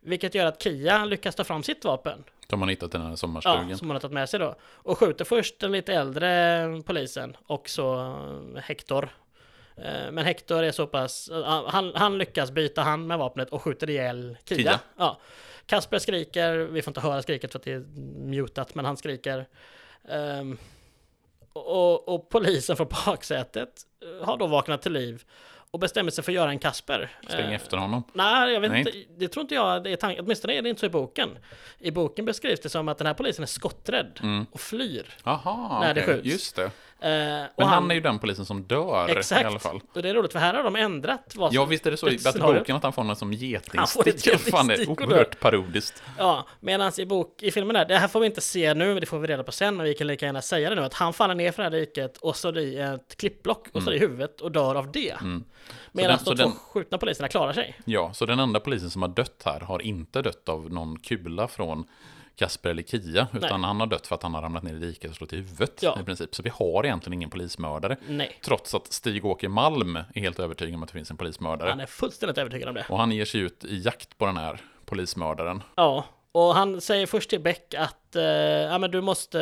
Vilket gör att Kia lyckas ta fram sitt vapen. De har hittat den här sommarstugan. Ja, som hon har tagit med sig då. Och skjuter först den lite äldre polisen och så eh, Hector. Eh, Men Hector är så pass, eh, han, han lyckas byta hand med vapnet och skjuter ihjäl Kia. Kia. Ja. Kasper skriker, vi får inte höra skriket för att det är mutat, men han skriker. Ehm, och, och polisen från baksätet har då vaknat till liv och bestämmer sig för att göra en Kasper. Spring Eh, efter honom. Nej, jag vet Nej. inte. Det tror inte jag det är tanken. Åtminstone är det inte så i boken. I boken beskrivs det som att den här polisen är skotträdd Mm. och flyr. Jaha, När det okej, skjuts. just det. Eh, Men han, är ju den polisen som dör Exakt. i alla fall. Och det är roligt för här har de ändrat vad Ja, visst är det så i boken att han får något som Han ett getingstik. Fan, det är oerhört parodiskt. Ja, medan i, bok, i filmen där, det här får vi inte se nu, men det får vi reda på sen, och vi kan lika gärna säga det nu, att han faller ner från det här riket och så i ett klippblock och så i huvudet och dör av det. Mm. Medan de två den- skjutna poliserna klarar sig. Ja, så den enda polisen som har dött här har inte dött av någon kula från Kasper eller Kia, utan han har dött för att han har ramlat ner i diket och slått i huvudet Ja. i princip. Så vi har egentligen ingen polismördare. Nej. Trots att Stig-Åke Malm är helt övertygad om att det finns en polismördare. Han är fullständigt övertygad om det. Och han ger sig ut i jakt på den här polismördaren. Ja, och han säger först till Beck att eh, ja, men du måste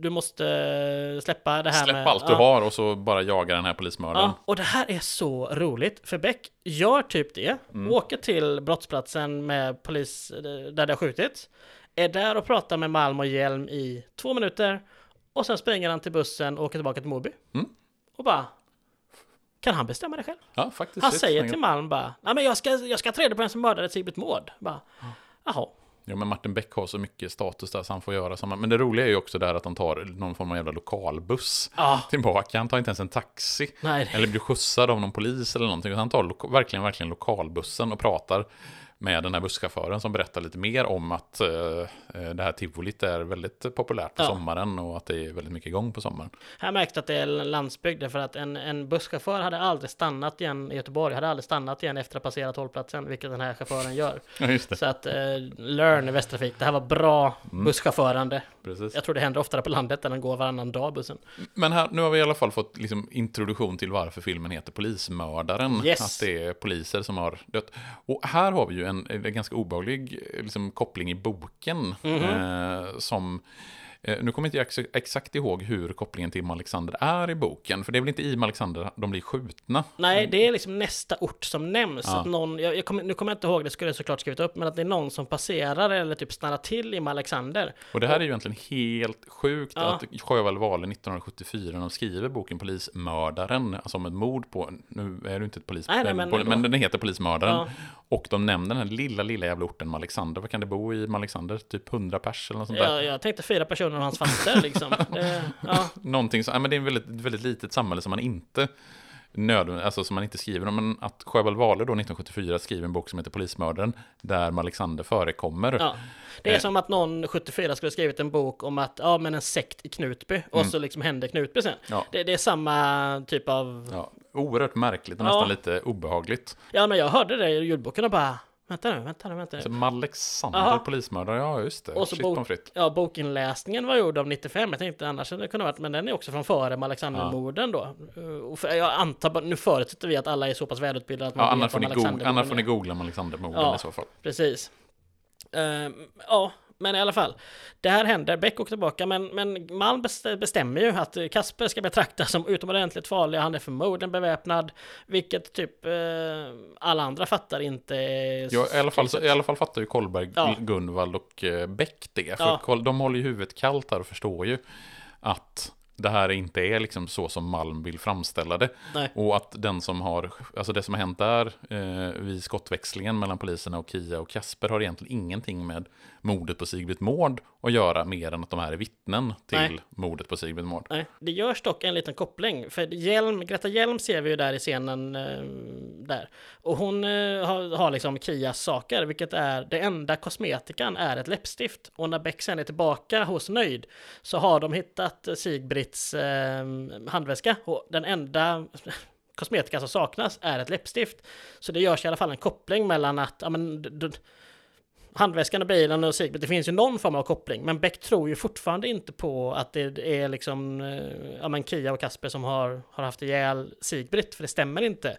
du måste släppa det här Släpp med... allt du ja. har och så bara jaga den här polismördaren. Ja, och det här är så roligt, för Beck gör typ det, Mm. åker till brottsplatsen med polis där det har skjutits, är där och pratar med Malm och Hjelm i två minuter, och sen springer han till bussen och åker tillbaka till Moby. Mm. Och bara, kan han bestämma det själv? Ja, faktiskt. Han säger till Malm bara, nej men jag ska, jag ska ta reda på vem som mördade Sigbrit Mård. Bara, jaha. Ja, men Martin Beck har så mycket status där så han får göra samma. Men det roliga är ju också där att han tar någon form av jävla lokalbuss Ja. tillbaka. Han tar inte ens en taxi. Nej. Eller blir skjutsad av någon polis eller någonting. Han tar verkligen, verkligen lokalbussen och pratar med den här busschauffören som berättar lite mer om att eh, eh, det här tivolit är väldigt populärt på Ja. sommaren och att det är väldigt mycket igång på sommaren. Här märks det att det är landsbygd därför att en, en busschaufför hade aldrig stannat igen i Göteborg, hade aldrig stannat igen efter att ha passerat hållplatsen, vilket den här chauffören gör. (laughs) Ja. Så att, eh, learn i Västtrafik, det här var bra Mm. busschaufförande. Precis. Jag tror det händer oftare på landet än den går varannan dag bussen. Men här, nu har vi i alla fall fått liksom introduktion till varför filmen heter Polismördaren. Yes. Att det är poliser som har dött. Och här har vi ju en, en ganska obehaglig eh, liksom, koppling i boken. Mhm. eh, som nu kommer inte jag ex exakt ihåg hur kopplingen till Alexander är i boken. För det är väl inte i Alexander de blir skjutna? Nej, det är liksom nästa ort som nämns. Ja. Att någon, jag, jag kommer, nu kommer jag inte ihåg, det skulle jag såklart skrivit upp, men att det är någon som passerar eller typ stannar till i Alexander. Och det här är ju egentligen helt sjukt Ja. att Sjöwall Wahlöö 1974 när de skriver boken Polismördaren, alltså om ett mord på, nu är det inte ett polis, Nej, nej, men ändå. men den heter Polismördaren. Ja. Och de nämner den här lilla, lilla jävla orten Alexander. Vad kan det bo i Alexander? Typ 100 pers eller något sånt där. Jag, jag tänkte fyra personer och hans faster liksom. (laughs) Det, ja. Någonting ja, men det är ett väldigt, väldigt litet samhälle som man inte nödvändigt, alltså som man inte skriver om, men att Sjöwall Wahlöö då 1974 skriver en bok som heter Polismördaren, där Alexander förekommer. Ja. Det är Eh. som att någon 74 skulle ha skrivit en bok om att, ja men en sekt i Knutby, och Mm. så liksom händer Knutby sen. Ja. Det, det är samma typ av... Ja, oerhört märkligt och nästan lite obehagligt. Ja men jag hörde det i ljudboken och bara, vänta nu, vänta nu, vänta nu. Så Alexander, Aha. polismördare, ja just det. Och så Shit bok, ja, bokinläsningen var gjord av 95, jag tänkte annars hade det kunnat varit, men den är också från före Alexandermorden då. Uh, Och för, jag antar, nu förutsätter vi att alla är så pass välutbildade att man Ja, vet annars får, om Alexandermorden annars får ni googla om Alexandermorden Ja. i så fall. Precis. Ehm, ja, men i alla fall. Det här händer, Beck åker tillbaka, men, men Malm best- bestämmer ju att Kasper ska betraktas som utomordentligt farlig. Han är förmodligen beväpnad, vilket typ eh, alla andra fattar inte. Ja, i, alla fall, så. I alla fall fattar ju Kolberg, Ja. Gunvald och eh, Bäck det. För Ja. De håller ju huvudet kallt här och förstår ju att det här inte är liksom så som Malm vill framställa det. Nej. Och att den som har, alltså det som har hänt där eh, vid skottväxlingen mellan poliserna och Kia och Kasper har egentligen ingenting med mordet på Sigbritt Mård att göra mer än att de här är vittnen till Nej. mordet på Sigbritt Mård. Nej, det görs dock en liten koppling. För Hjelm, Greta Hjelm ser vi ju där i scenen eh, där. Och hon eh, har, har liksom Kias saker, vilket är det enda kosmetikan är ett läppstift. Och när Beck sen är tillbaka hos Nöjd så har de hittat Sigbritts eh, handväska. Och den enda (laughs) kosmetika som saknas är ett läppstift. Så det görs i alla fall en koppling mellan att ja, men, handväskan och bilen och Sigbritt, det finns ju någon form av koppling. Men Beck tror ju fortfarande inte på att det är liksom eh, ja, men Kia och Kasper som har, har haft ihjäl Sigbritt, för det stämmer inte.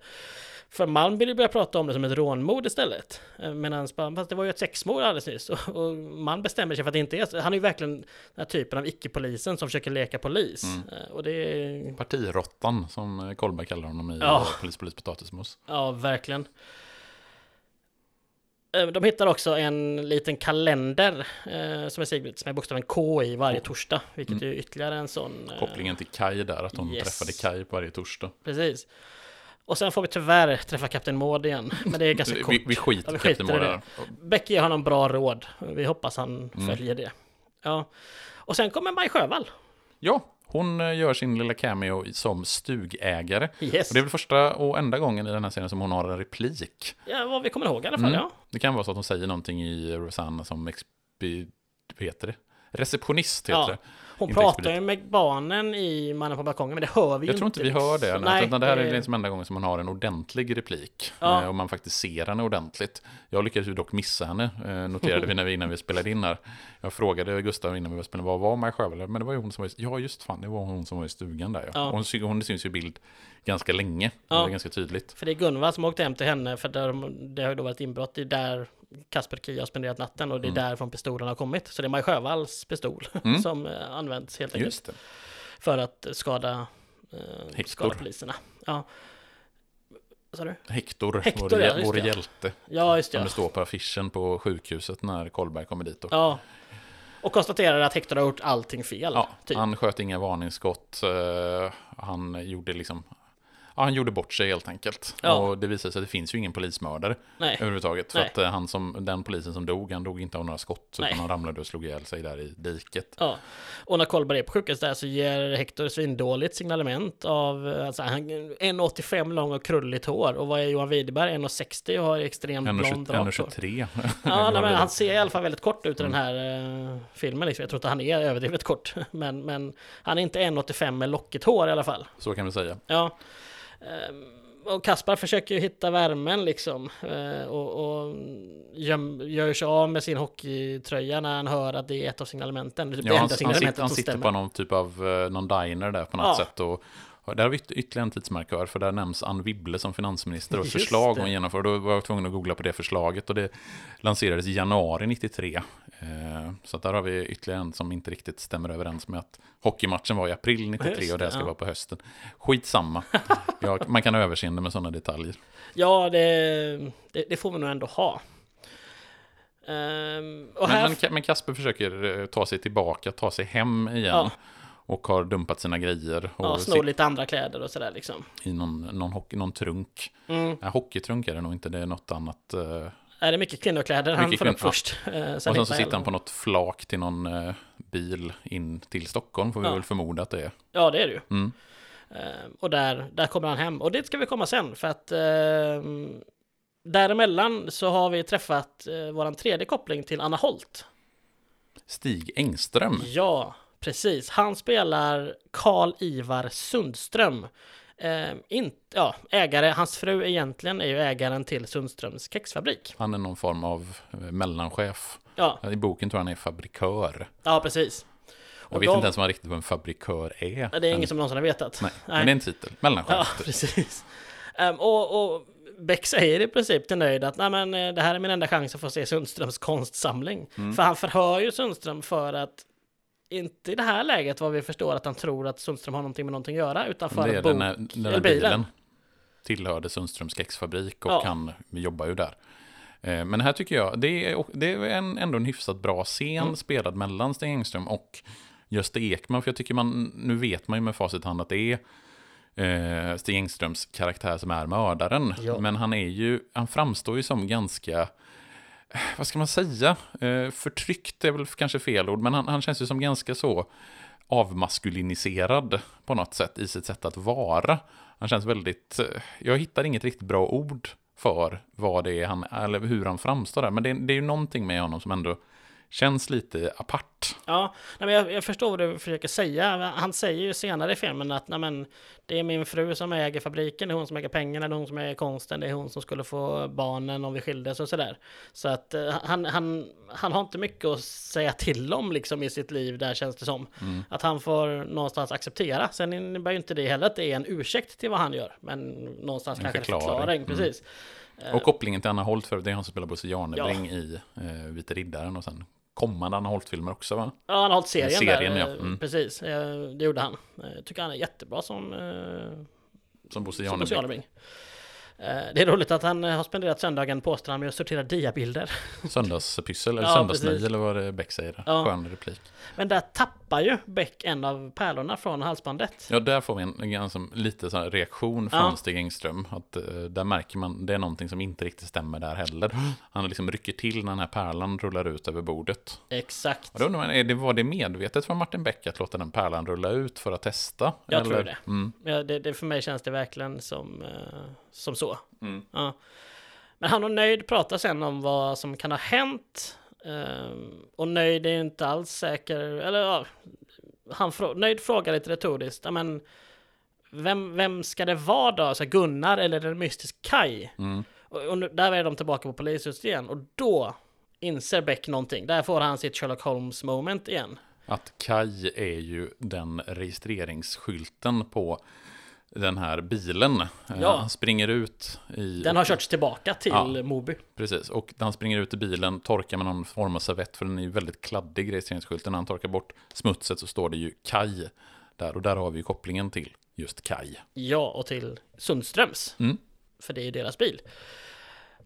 För Malm vill ju börja prata om det som ett rånmord istället. Eh, Medan fast det var ju ett sexmord alldeles nyss. Och, och man bestämmer sig för att det inte är. Han är ju verkligen den här typen av icke-polisen som försöker leka polis. Mm. Eh, Och det är... Partirottan som Kolberg kallar honom i ja. Polis, polis, potatismos. Ja, verkligen. Eh, De hittar också en liten kalender eh, som är Sigbritt, som är bokstaven K i varje torsdag, vilket Mm. är ytterligare en sån... eh, Kopplingen till Kaj där, att hon Yes. träffade Kaj på varje torsdag. Precis. Och sen får vi tyvärr träffa Kapten Maud igen, men det är ganska (laughs) kort. Vi, vi skiter Ja, i Captain skiter i det. där. Becky ger honom bra råd. Vi hoppas han Mm. följer det. Ja. Och sen kommer Maj Sjövall. Ja, hon eh, gör sin lilla cameo som stugägare. Yes. Och det är väl första och enda gången i den här serien som hon har en replik. Ja, vad vi kommer ihåg i alla fall, Mm. ja. Det kan vara så att hon säger någonting i Rosanna som vad heter det? Receptionist heter Ja. det. Hon Inte pratar ju med barnen i Mannen på balkongen, men det hör vi ju Jag tror inte vi hör det. Nej, utan det här är liksom enda gången som man har en ordentlig replik. Ja. Eh, Och man faktiskt ser henne ordentligt. Jag lyckades ju dock missa henne, eh, noterade vi när vi, innan vi spelade in här. Jag frågade Gustav innan vi var spelade, vad var Maj Sjövall? Men det var ju hon som var i, ja just fan, det var hon som var i stugan där ja. Ja. Hon, hon syns ju i bild ganska länge, Ja. det är ganska tydligt. För det är Gunvald som åkte hem till henne, för där, det har ju då varit inbrott. Är där Kasper Kia har spenderat natten och det är Mm. därifrån pistolen har kommit. Så det är Maj Sjövalls pistol (laughs) Mm. som eh, används helt enkelt. Det. För att skada, eh, skada poliserna. Ja. Hector, Hector, vår, ja, vår det. hjälte. Ja, just Som det. det står på affischen på sjukhuset när Kolberg kommer dit. Och, Ja. Och konstaterar att Hector har gjort allting fel. ja, typ. Han sköt inga varningsskott. eh, han gjorde liksom... Ja, han gjorde bort sig helt enkelt. Ja. Och det visade sig att det finns ju ingen polismördare Nej. överhuvudtaget. För Nej. att eh, han som, den polisen som dog, han dog inte av några skott. Nej. Utan han ramlade och slog ihjäl sig där i diket. Ja, och när Kolberg är på sjukhuset där så ger Hector svindåligt signalement av, eh, alltså han 1,85 lång och krulligt hår. Och vad är Johan Widerberg? 1,60 och har extremt blond rakt hår. 1,23. Ja, (laughs) men han ser i alla fall väldigt kort ut i den här eh, filmen. Liksom. Jag tror inte han är överdrivet kort. (laughs) Men, men han är inte 1,85 med lockigt hår i alla fall. Så kan vi säga. Ja. Ehm, Och Kaspar försöker ju hitta värmen liksom. eh, Och, och gör sig av med sin hockeytröja när han hör att det är ett av signalementen. Det typ Ja, han, han, sitter, han sitter på någon typ av eh, någon diner där på något Ja. sätt och Där har vi yt- ytterligare en tidsmarkör, för där nämns Ann Wibble som finansminister och ett Just förslag det. hon genomför. Då var jag tvungen att googla på det förslaget och det lanserades i januari 93. Eh, Så där har vi ytterligare en som inte riktigt stämmer överens med att hockeymatchen var i april 93 Just och det här ska ja. vara på hösten. Skitsamma. (laughs) ja, man kan ha överseende med sådana detaljer. Ja, det, det, det får vi nog ändå ha. Ehm, och här... Men, men, men Kasper försöker eh, ta sig tillbaka, ta sig hem igen. Ja. Och har dumpat sina grejer. Och ja, snor lite andra kläder och sådär liksom. i någon, någon, hockey, någon trunk. Mm. Nej, hockeytrunk är det nog inte, det är något annat. eh, Är det mycket kvinnokläder han Mycket får upp kvinn- ja. först? eh, Sen och sen så sitter han på något flak till någon eh, bil in till Stockholm, får vi Ja. väl förmoda att det är. Ja, det är det ju. Mm. Ehm, och där, där kommer han hem. Och det ska vi komma sen, för att ehm, däremellan så har vi träffat uh, våran tredje koppling till Anna Holt. Stig Engström. Ja, precis. Han spelar Karl-Ivar Sundström. Ehm, inte, ja, ägare, hans fru egentligen är ju ägaren till Sundströms kexfabrik. Han är någon form av eh, mellanchef. Ja, I boken tror jag han är fabrikör. ja precis. Jag Och vet de- inte ens vad riktigt vad en fabrikör är. Det är men, ingen som någonsin har vetat. Nej, men det är en titel. Mellanchef. Ja, typ. precis. Ehm, och, och Beck säger i princip till Nöjd att Nej, men, eh, det här är min enda chans att få se Sundströms konstsamling. Mm. För han förhör ju Sundström för att inte i det här läget vad vi förstår att han tror att Sundström har någonting med någonting att göra, utan för det är att den bok, här, den här bilen. bilen. Tillhörde Sundströms kexfabrik och Ja. han jobbar ju där. Eh, Men här tycker jag, det är, det är en, ändå en hyfsat bra scen Mm. spelad mellan Stig Engström och Gösta Ekman. För jag tycker man, nu vet man ju med facit hand att det är eh, Stig Engströms karaktär som är mördaren. Ja. Men han är ju, han framstår ju som ganska, vad ska man säga, eh, förtryckt är väl kanske fel ord, men han, han känns ju som ganska så avmaskuliniserad på något sätt i sitt sätt att vara. Han känns väldigt, eh, jag hittar inget riktigt bra ord för vad det är han, eller hur han framstår där, men det, det är ju någonting med honom som ändå känns lite apart. Ja, nej, men jag, jag förstår vad du försöker säga. Han säger ju senare i filmen att nej, men, det är min fru som äger fabriken, det är hon som äger pengarna, det är hon som äger konsten, det är hon som skulle få barnen om vi skildes och sådär. Så att eh, han, han, han har inte mycket att säga till om liksom i sitt liv där känns det som. Att han får någonstans acceptera. Sen innebär ju inte det heller att det är en ursäkt till vad han gör, men någonstans En kanske förklaring. en förklaring. Mm. Precis. Och kopplingen till Anna Holt, för det är han som spelar Bosse Jarnebring i eh, Vita Riddaren och sen kommande Anna Holt-filmer också va? Ja, han har hållit serien, Serien, där. ja. eh, Mm. Precis, eh, det gjorde han. Jag tycker han är jättebra som eh, Som Bosse Jarnebring. Eh, Det är roligt att han eh, har spenderat söndagen påstår han med att sortera diabilder. (laughs) Söndagspyssel, eller Ja, söndagsnöj eller vad det Beck säger. Ja. Skön replik. Men där tappar ju Beck en av pärlorna från halsbandet. Ja, där får vi en, en ganska lite sån reaktion från Ja. Stig Engström. Att, eh, där märker man, det är någonting som inte riktigt stämmer där heller. (gasps) Han liksom rycker till när den här pärlan rullar ut över bordet. Exakt. Och då undrar man, är det, var det medvetet från Martin Beck att låta den pärlan rulla ut för att testa? Jag tror det. Mm. Ja, det, det. För mig känns det verkligen som, eh, som så. Mm. Ja. Men han och Nöjd pratar sen om vad som kan ha hänt. Ehm, och Nöjd är ju inte alls säker, eller ja, han frå, Nöjd frågar lite retoriskt, men vem, vem ska det vara då? Så Gunnar eller en mystisk Kai? Mm. Och, och nu, där är de tillbaka på polishuset igen och då inser Beck någonting. Där får han sitt Sherlock Holmes moment igen. Att Kai är ju den registreringsskylten på den här bilen. Eh, Ja. Han springer ut i... Den har körts tillbaka till Ja. Moby. Precis, och han springer ut i bilen torkar med någon form av servett, för den är ju väldigt kladdig, registreringsskylten. När han torkar bort smutset så står det ju Kai där, och där har vi ju kopplingen till just Kai. Ja, och till Sundströms. Mm. För det är ju deras bil.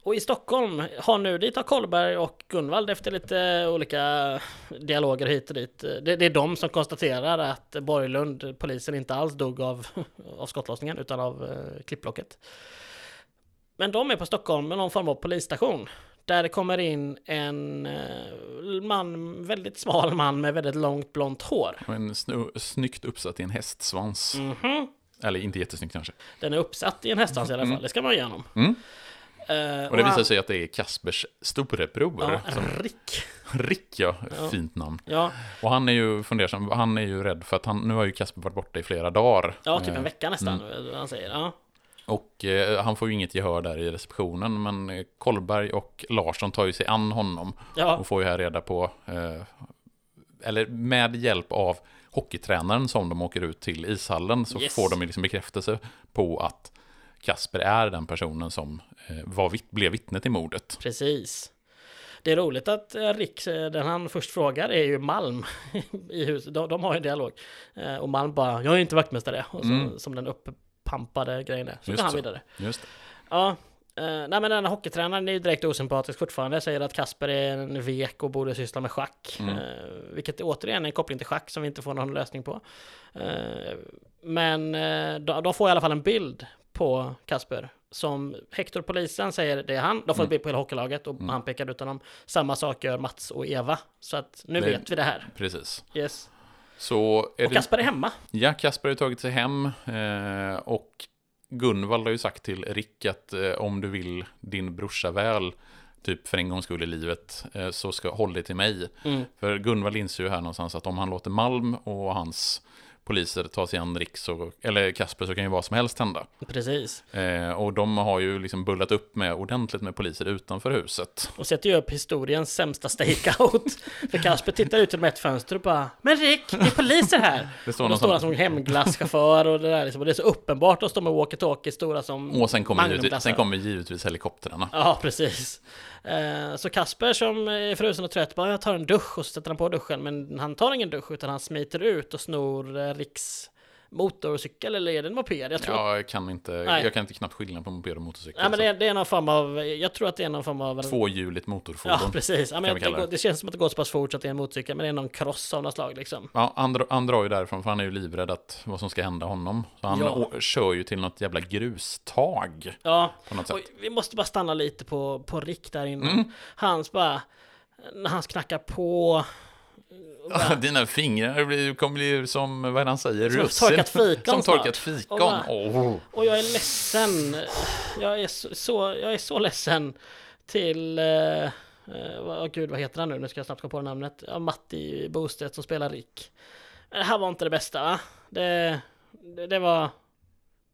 Och i Stockholm har nu dit har Kollberg och Gunvald efter lite olika dialoger hit och dit. Det, det är de som konstaterar att Borglund, polisen, inte alls dog av, (laughs) av skottlossningen utan av eh, klippblocket. Men de är på Stockholm med någon form av polisstation. Där det kommer in en eh, man, väldigt smal man med väldigt långt blont hår. Och en snu, snyggt uppsatt i en hästsvans. Mhm. Eller inte jättesnyggt kanske. Den är uppsatt i en hästsvans i alla fall, det ska man ge honom. Mm. Eh, Och det visar sig att det är Kaspers storebror. Ja, som, Rick. Rick, ja. Ja. Fint namn. Ja, Och han är ju fundersam, han är ju rädd för att han, nu har ju Kasper varit borta i flera dagar. ja typ en Eh, vecka nästan, eh, han säger. Ja. Och eh, han får ju inget gehör där i receptionen, men Kollberg och Larsson tar ju sig an honom. Ja. Och får ju här reda på, eh, eller med hjälp av hockeytränaren som de åker ut till ishallen så Yes. får de ju liksom bekräftelse på att Kasper är den personen som eh, var vitt, blev vittne till mordet. Precis. Det är roligt att eh, Rick, eh, den han först frågar är ju Malm (laughs) i huset. De, de har ju en dialog. Och Malm bara, jag är inte vaktmästare. Och så, Mm. Som den uppampade grejen är. Så Just går han så. vidare. Just det. Ja, nej men den här hockeytränaren är ju direkt osympatisk fortfarande. Säger att Kasper är en vek och borde syssla med schack. Mm. Vilket återigen är en koppling till schack som vi inte får någon lösning på. Men de får i alla fall en bild på Kasper. Som Hector polisen säger det är han. De får Mm. bild på hela hockeylaget och Mm. han pekar ut honom. Samma sak gör Mats och Eva. Så att nu Det- vet vi det här. Precis. Yes. Så är Och det... Kasper är hemma. Ja, Kasper har tagit sig hem eh, och Gunvald har ju sagt till Rick att eh, om du vill din brorsa väl, typ för en gångs skull i livet, eh, så ska håll dig till mig. Mm. För Gunvald inser ju här någonstans att om han låter Malm och hans poliser ta sig an Rick, så, eller Kasper, så kan ju vad som helst hända. Precis. Eh, och de har ju liksom bullat upp med ordentligt med poliser utanför huset. Och sätter ju upp historiens sämsta stakeout. (laughs) För Kasper tittar ut genom ett fönster och bara Men Rick, det är poliser här! (laughs) Det står Och då står han som hemglasschaufför och det där liksom. Och det är så uppenbart att stå med walkie-talkie stora som och sen kommer, givetvis, sen kommer givetvis helikoptrarna. Ja, precis. Eh, Så Kasper som är frusen och trött bara jag tar en dusch och så sätter han på duschen. Men han tar ingen dusch utan han smiter ut och snor eh, Ricks motorcykel eller är det en moped? Jag tror Ja, jag kan inte, Nej. jag kan inte knappt skilja på moped och motorcykel. Ja, men det är, det är någon form av, jag tror att det är någon form av... Tvåhjuligt motorfordon. Ja, precis. Ja, men det, går, det. känns som att det går så pass fort så att det är en motorcykel, men det är någon cross av något slag liksom. Ja, han, han drar ju därifrån för han är ju livrädd att vad som ska hända honom. Så han Ja. kör ju till något jävla grustag Ja, på något sätt. och vi måste bara stanna lite på, på Rick där inne. Mm. Hans bara, när han knackar på... och bara- Dina fingrar blir, kommer bli som, vad är det han säger, Som russin. torkat fikon Som torkat Och fikon. bara- Åh. Och jag är ledsen. Jag är så, så, jag är så ledsen till... Eh, eh, gud, vad heter han nu? Nu ska jag snabbt komma på namnet. Ja, Matti Bostedt som spelar Rick. Det här var inte det bästa, va? Det, det, det var...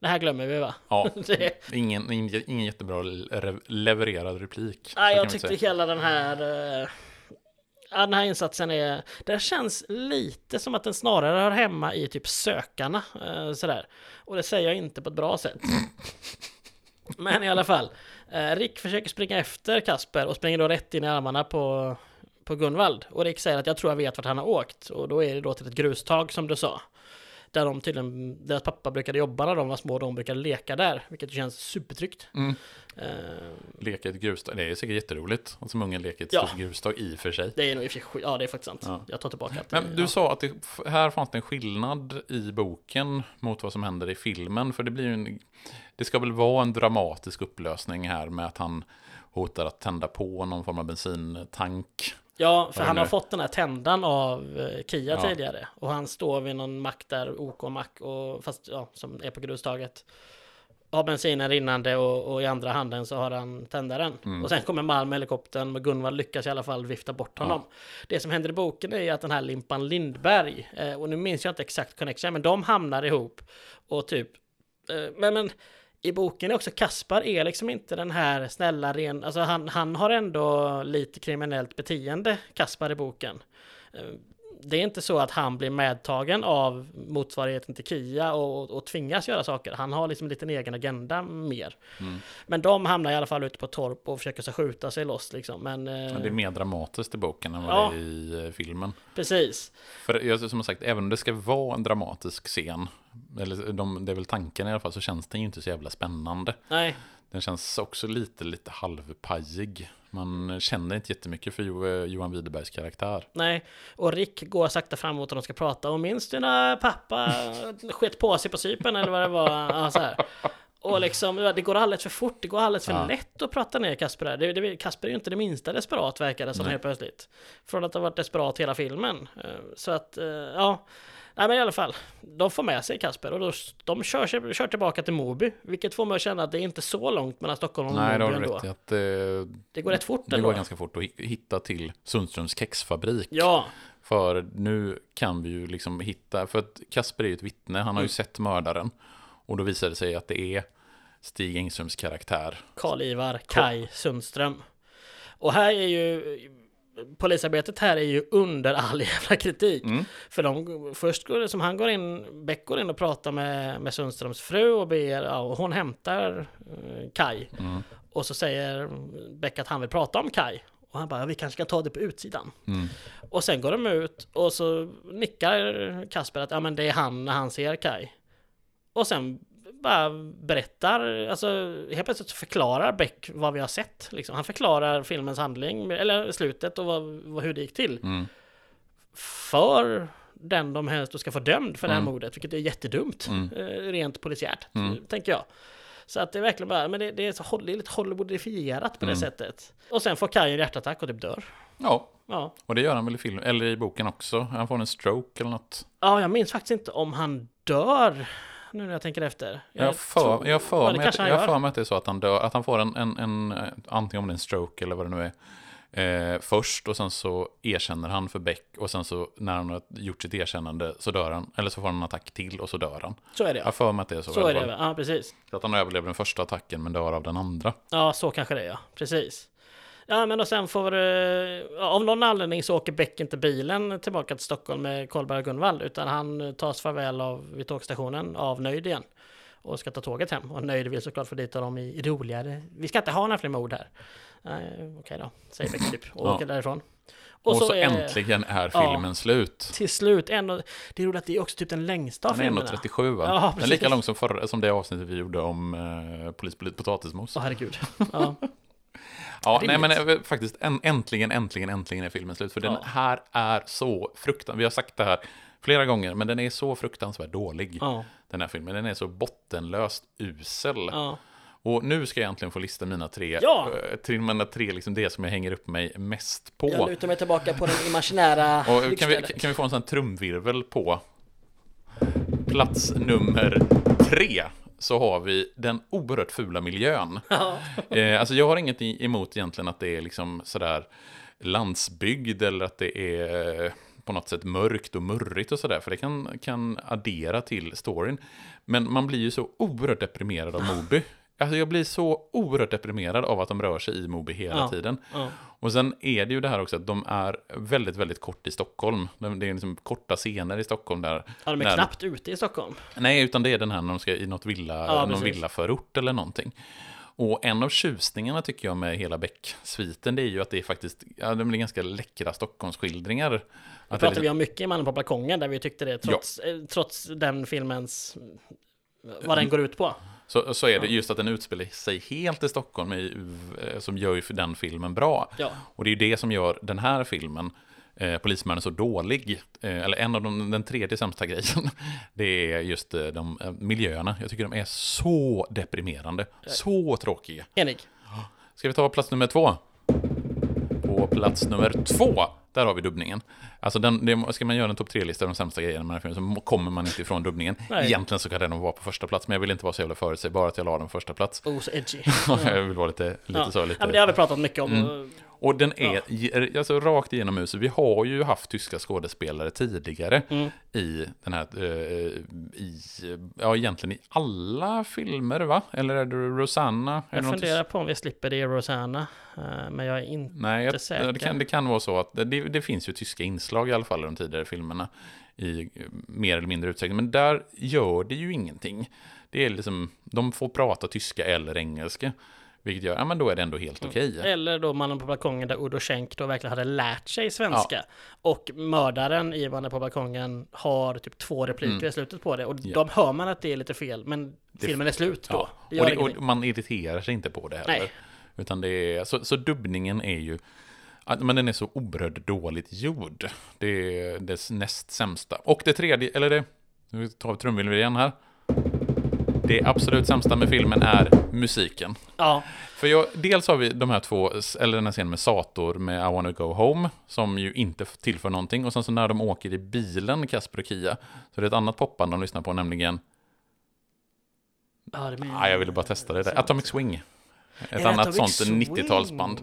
Det här glömmer vi, va? Ja, (laughs) ingen, ingen, ingen jättebra le- levererad replik. nej, jag tyckte hela den här... Ja, den här insatsen är... Det känns lite som att den snarare hör hemma i typ Sökarna. Eh, sådär. Och det säger jag inte på ett bra sätt. (laughs) Men i alla fall. Eh, Rick försöker springa efter Kasper och springer då rätt in i armarna på, på Gunvald. Och Rick säger att jag tror jag vet vart han har åkt. Och då är det då till ett grustag som du sa. Där de tydligen, deras pappa brukade jobba när de var små och de brukade leka där. Vilket känns supertryggt. Mm. Eh, Leka i ett grustag, det är säkert jätteroligt. Att som unga leker i ett Ja. stort grustag i och för sig. det är nog i och för sig, ja det är faktiskt sant. Ja. Jag tar tillbaka att Men du ja. sa att det, här fanns det en skillnad i boken mot vad som händer i filmen. För det blir ju en, Det ska väl vara en dramatisk upplösning här med att han hotar att tända på någon form av bensintank. Ja, för han har fått den här tändan av eh, Kia Ja. tidigare. Och han står vid någon mack där, OK mack, och, fast ja, som är på grustaget. Har bensinen rinnande och, och i andra handen så har han tändaren. Mm. Och sen kommer Malm med helikoptern, men Gunvald lyckas i alla fall vifta bort honom. Det som händer i boken är att den här Limpan Lindberg, eh, och nu minns jag inte exakt connection, men de hamnar ihop och typ, eh, men, men i boken är också Kaspar är liksom inte den här snälla ren, alltså han, han har ändå lite kriminellt beteende, Kaspar i boken. Eh, det är inte så att han blir medtagen av motsvarigheten till Kia och, och tvingas göra saker. Han har liksom en liten egen agenda mer. Mm. Men de hamnar i alla fall ute på torp och försöker så skjuta sig loss liksom. Men eh, Men det är mer dramatiskt i boken än vad Ja. det är i eh, filmen. precis. För jag, som sagt, även om det ska vara en dramatisk scen, eller de, det är väl tanken i alla fall, så känns den ju inte så jävla spännande. Nej, Den känns också lite, lite halvpajig. Man känner inte jättemycket för Jo- Johan Widerbergs karaktär. nej. Och Rick går sakta framåt och de ska prata. Och minns du när pappa (laughs) sket på sig på sypen eller vad det var? Ja, så här. Och liksom, det går alldeles för fort, det går alldeles för Ja. lätt att prata ner Kasper där. Det, det, Kasper är ju inte det minsta desperat verkar det som Nej. helt plötsligt. Från att ha varit desperat hela filmen. Eh, Så att, eh, ja. Nej men i alla fall, de får med sig Kasper och då, de kör, kör tillbaka till Moby. Vilket får mig att känna att det är inte så långt mellan Stockholm och Nej, Moby ändå. rätt i. Att, eh, Det går rätt fort det ändå. går ganska fort att hi- hitta till Sundströms kexfabrik. Ja, För nu kan vi ju liksom hitta, för att Kasper är ju ett vittne, han har ju Mm. sett mördaren. Och då visar det sig att det är Stig Engströms karaktär. Karl-Ivar Kai Sundström. Och här är ju... polisarbetet här är ju under all (laughs) jävla kritik. För de, först går det som han går in, Beck går in och pratar med, med Sundströms fru och ber, ja, och hon hämtar eh, Kai. Och så säger Beck att han vill prata om Kai. Och han bara, vi kanske ska ta det på utsidan. Och sen går de ut och så nickar Kasper att ja men det är han när han ser Kai. Och sen bara berättar, alltså helt plötsligt förklarar Beck vad vi har sett. Liksom. Han förklarar filmens handling, eller slutet och vad, vad, hur det gick till. För den de helst ska få dömd för det här mordet, vilket är jättedumt. Eh, rent polisiärt, tänker jag. Så att det är verkligen bara, men det, det är så det är lite Hollywoodifierat på det sättet. Och sen får Kaj en hjärtattack och typ dör. Ja, Ja. och det gör han väl i film, eller i boken också. Han får en stroke eller något. ja, jag minns faktiskt inte om han dör. Nu när jag tänker efter. Jag för, tror- jag för, det mig, att, jag för mig att det är så att han dör, att han får en, en, en eh, antingen om det är en stroke eller vad det nu är, eh, först och sen så erkänner han för Beck och sen så när han har gjort sitt erkännande så dör han, eller så får han en attack till och så dör han. Så är det Jag ja. har för mig att det är så. Så är det? Ja, precis. Så att han överlever den första attacken men dör av den andra. Ja, så kanske det är, ja. Precis. Ja, men och sen får... Eh, ja, av någon anledning så åker Beck inte bilen tillbaka till Stockholm med Karlberg och Gunvald, utan han tas farväl av vid tågstationen av Nöjd igen. Och ska ta tåget hem. Och Nöjd vill såklart få dit honom i roligare... Vi ska inte ha några fler mord här. Nej, okej då, säger Beck typ. Och Ja. åker därifrån. Och, så, är- äntligen är Ja. filmen slut. Till slut, ändå, det är roligt att det är också typ den längsta av Den är filmerna. 1.37 va? Ja, den är precis. lika lång som, förra, som det avsnittet vi gjorde om eh, polis, polis, potatismos. Åh herregud. (laughs) Ja. Ja, nej men eh, faktiskt en, äntligen, äntligen, äntligen är filmen slut. För den Ja. här är så fruktansvärt, vi har sagt det här flera gånger, men den är så fruktansvärt dålig. Ja. Den här filmen, den är så bottenlöst usel. ja. Och nu ska jag äntligen få lista mina tre, Ja! eh, till mina tre liksom det som jag hänger upp mig mest på. Jag lutar mig tillbaka på den imaginära (laughs) Och kan vi, kan vi få en sån här trumvirvel på plats nummer tre? Så har vi den oerhört fula miljön. (laughs) eh, alltså jag har inget emot egentligen att det är liksom sådär landsbygd eller att det är eh, på något sätt mörkt och murrigt och sådär. För det kan, kan addera till storyn. Men man blir ju så oerhört deprimerad av (laughs) Moby. Alltså jag blir så oerhört deprimerad av att de rör sig i Moby hela Ja, tiden. ja. Och sen är det ju det här också att de är väldigt, väldigt kort i Stockholm. De- Det är liksom korta scener i Stockholm där. Ja, de är när- knappt ute i Stockholm. Nej, utan det är den här när de ska i något villa, Ja, någon villaförort eller någonting. Och en av tjusningarna tycker jag med hela Beck-sviten, det är ju att det är faktiskt, ja, det blir ganska läckra Stockholmsskildringar. Det Att det pratade lite- vi om mycket i Mannen på balkongen där vi tyckte det trots, eh, trots den filmens vad den går ut på. Så, så är det just att den utspelar sig helt i Stockholm, i, eh, som gör ju den filmen bra. Ja. Och det är ju det som gör den här filmen, eh, Polismannen, så dålig. Eh, eller en av de, den tredje sämsta (laughs) grejen, det är just eh, de eh, miljöerna. Jag tycker de är så deprimerande, så tråkiga. Enig. Ska vi ta plats nummer två? På plats nummer två, där har vi dubbningen. Alltså den, det, ska man göra en topp tre-lista av de sämsta grejerna med den här filmen så kommer man inte ifrån dubbningen. Nej. Egentligen så kan den vara på första plats, men jag vill inte vara så jävla förutsägbar att jag la den på första plats. Oh, så edgy. (laughs) jag vill vara lite, lite Ja. så, lite... Ja, men det har vi pratat mycket om. Mm. Och den är ge- alltså, rakt igenom huset. Vi har ju haft tyska skådespelare tidigare Mm. i den här, eh, i, ja egentligen i alla filmer va? Eller är det Rosanna? Det Jag något- funderar på om vi slipper det i Rosanna. eh, Men jag är inte Nej, jag, säker. det, kan, det kan vara så att det, det finns ju tyska inslag i alla fall i de tidigare filmerna i eh, mer eller mindre utsträckning. Men där gör det ju ingenting. Det är liksom, de får prata tyska eller engelska. Vilket gör, ja men då är det ändå helt okej. Eller då Mannen på balkongen där Udo Schenk då verkligen hade lärt sig svenska. Och mördaren i Mannen på balkongen har typ två repliker i slutet på det. Och Ja. de hör man att det är lite fel, men filmen är slut då. Ja. Det och, det, och man irriterar sig inte på det heller. Nej. Utan det är, så, så dubbningen är ju, men den är så oerhört dåligt gjord. Det är dess näst sämsta. Och det tredje, eller det, nu tar vi trumvirvel igen här. Det absolut sämsta med filmen är musiken. Ja, För jag, dels har vi de här två, eller den här scenen med Sator med I wanna go home, som ju inte tillför någonting. Och sen så när de åker i bilen, Kasper och Kia, så det är ett annat popband de lyssnar på, nämligen, ja ah, jag ville bara testa det där, Atomic Swing. Ett annat Atomic sånt Swing? 90-talsband.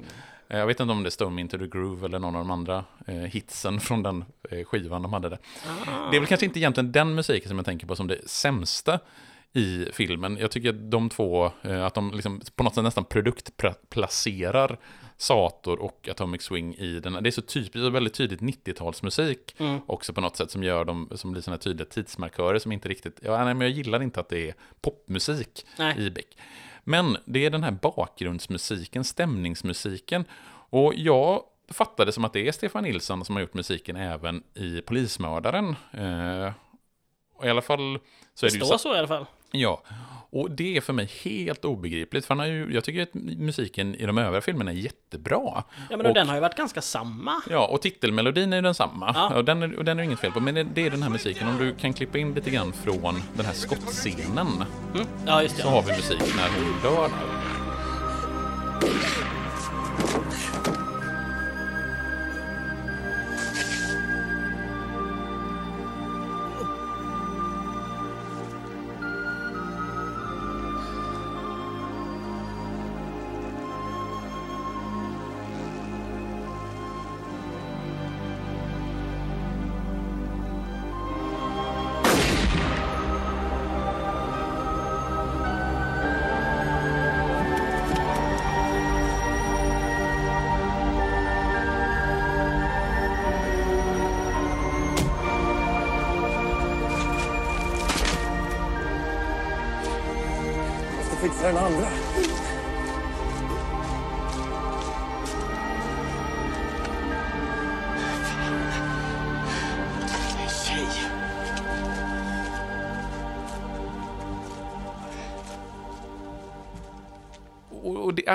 Eh, Jag vet inte om det är Stone Into The Groove eller någon av de andra eh, hitsen från den eh, skivan de hade där. Ah. Det är väl kanske inte egentligen den musiken som jag tänker på som det sämsta i filmen. Jag tycker att de två, eh, att de liksom på något sätt nästan produktplacerar Sator och Atomic Swing i den. Det är så typiskt, väldigt tydligt 90-talsmusik Mm. också på något sätt som gör dem, som blir sådana tydliga tidsmarkörer som inte riktigt, ja, nej, men jag gillar inte att det är popmusik Nej. i Beck. Men det är den här bakgrundsmusiken, stämningsmusiken. Och jag fattade som att det är Stefan Nilsson som har gjort musiken även i Polismördaren. Eh, I alla fall så är Det det ju står så- så i alla fall. Ja, och det är för mig helt obegripligt. För han har ju, jag tycker att musiken i de övriga filmerna är jättebra. Ja, men och, den har ju varit ganska samma. Ja, och titelmelodin är ju densamma. Ja. Och, den är, och den är inget fel på. Men det, det är den här musiken. Om du kan klippa in lite grann från den här skottscenen. Mm. Ja, just det. Så har vi musik när hon dör.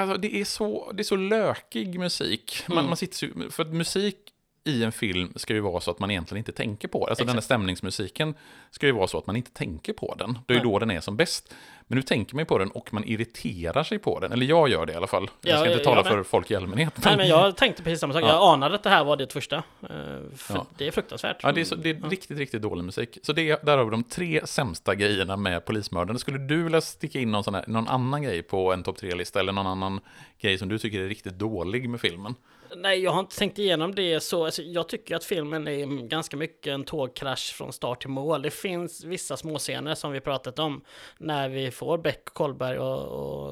Alltså, det, är så, det är så lökig musik. Man, Mm. man sitter, för att musik i en film ska ju vara så att man egentligen inte tänker på det. Alltså den här Exakt. stämningsmusiken ska ju vara så att man inte tänker på den. Det är ju då den är som bäst. Men nu tänker man ju på den och man irriterar sig på den. Eller jag gör det i alla fall. Jag Ja, ska inte jag tala med. för folk i allmänhet. Nej, men jag tänkte precis samma sak. Ja. Jag anade att det här var det första. Eh, För Ja. det är fruktansvärt. Ja, det är, så, det är riktigt, riktigt dålig musik. Så det, där har vi de tre sämsta grejerna med Polismördaren. Skulle du vilja sticka in någon, sån här, någon annan grej på en topp tre-lista eller någon annan grej som du tycker är riktigt dålig med filmen? Nej, jag har inte tänkt igenom det så. Alltså, jag tycker att filmen är ganska mycket en tågkrasch från start till mål. Det finns vissa småscener som vi pratat om när vi får Beck, Kolberg och,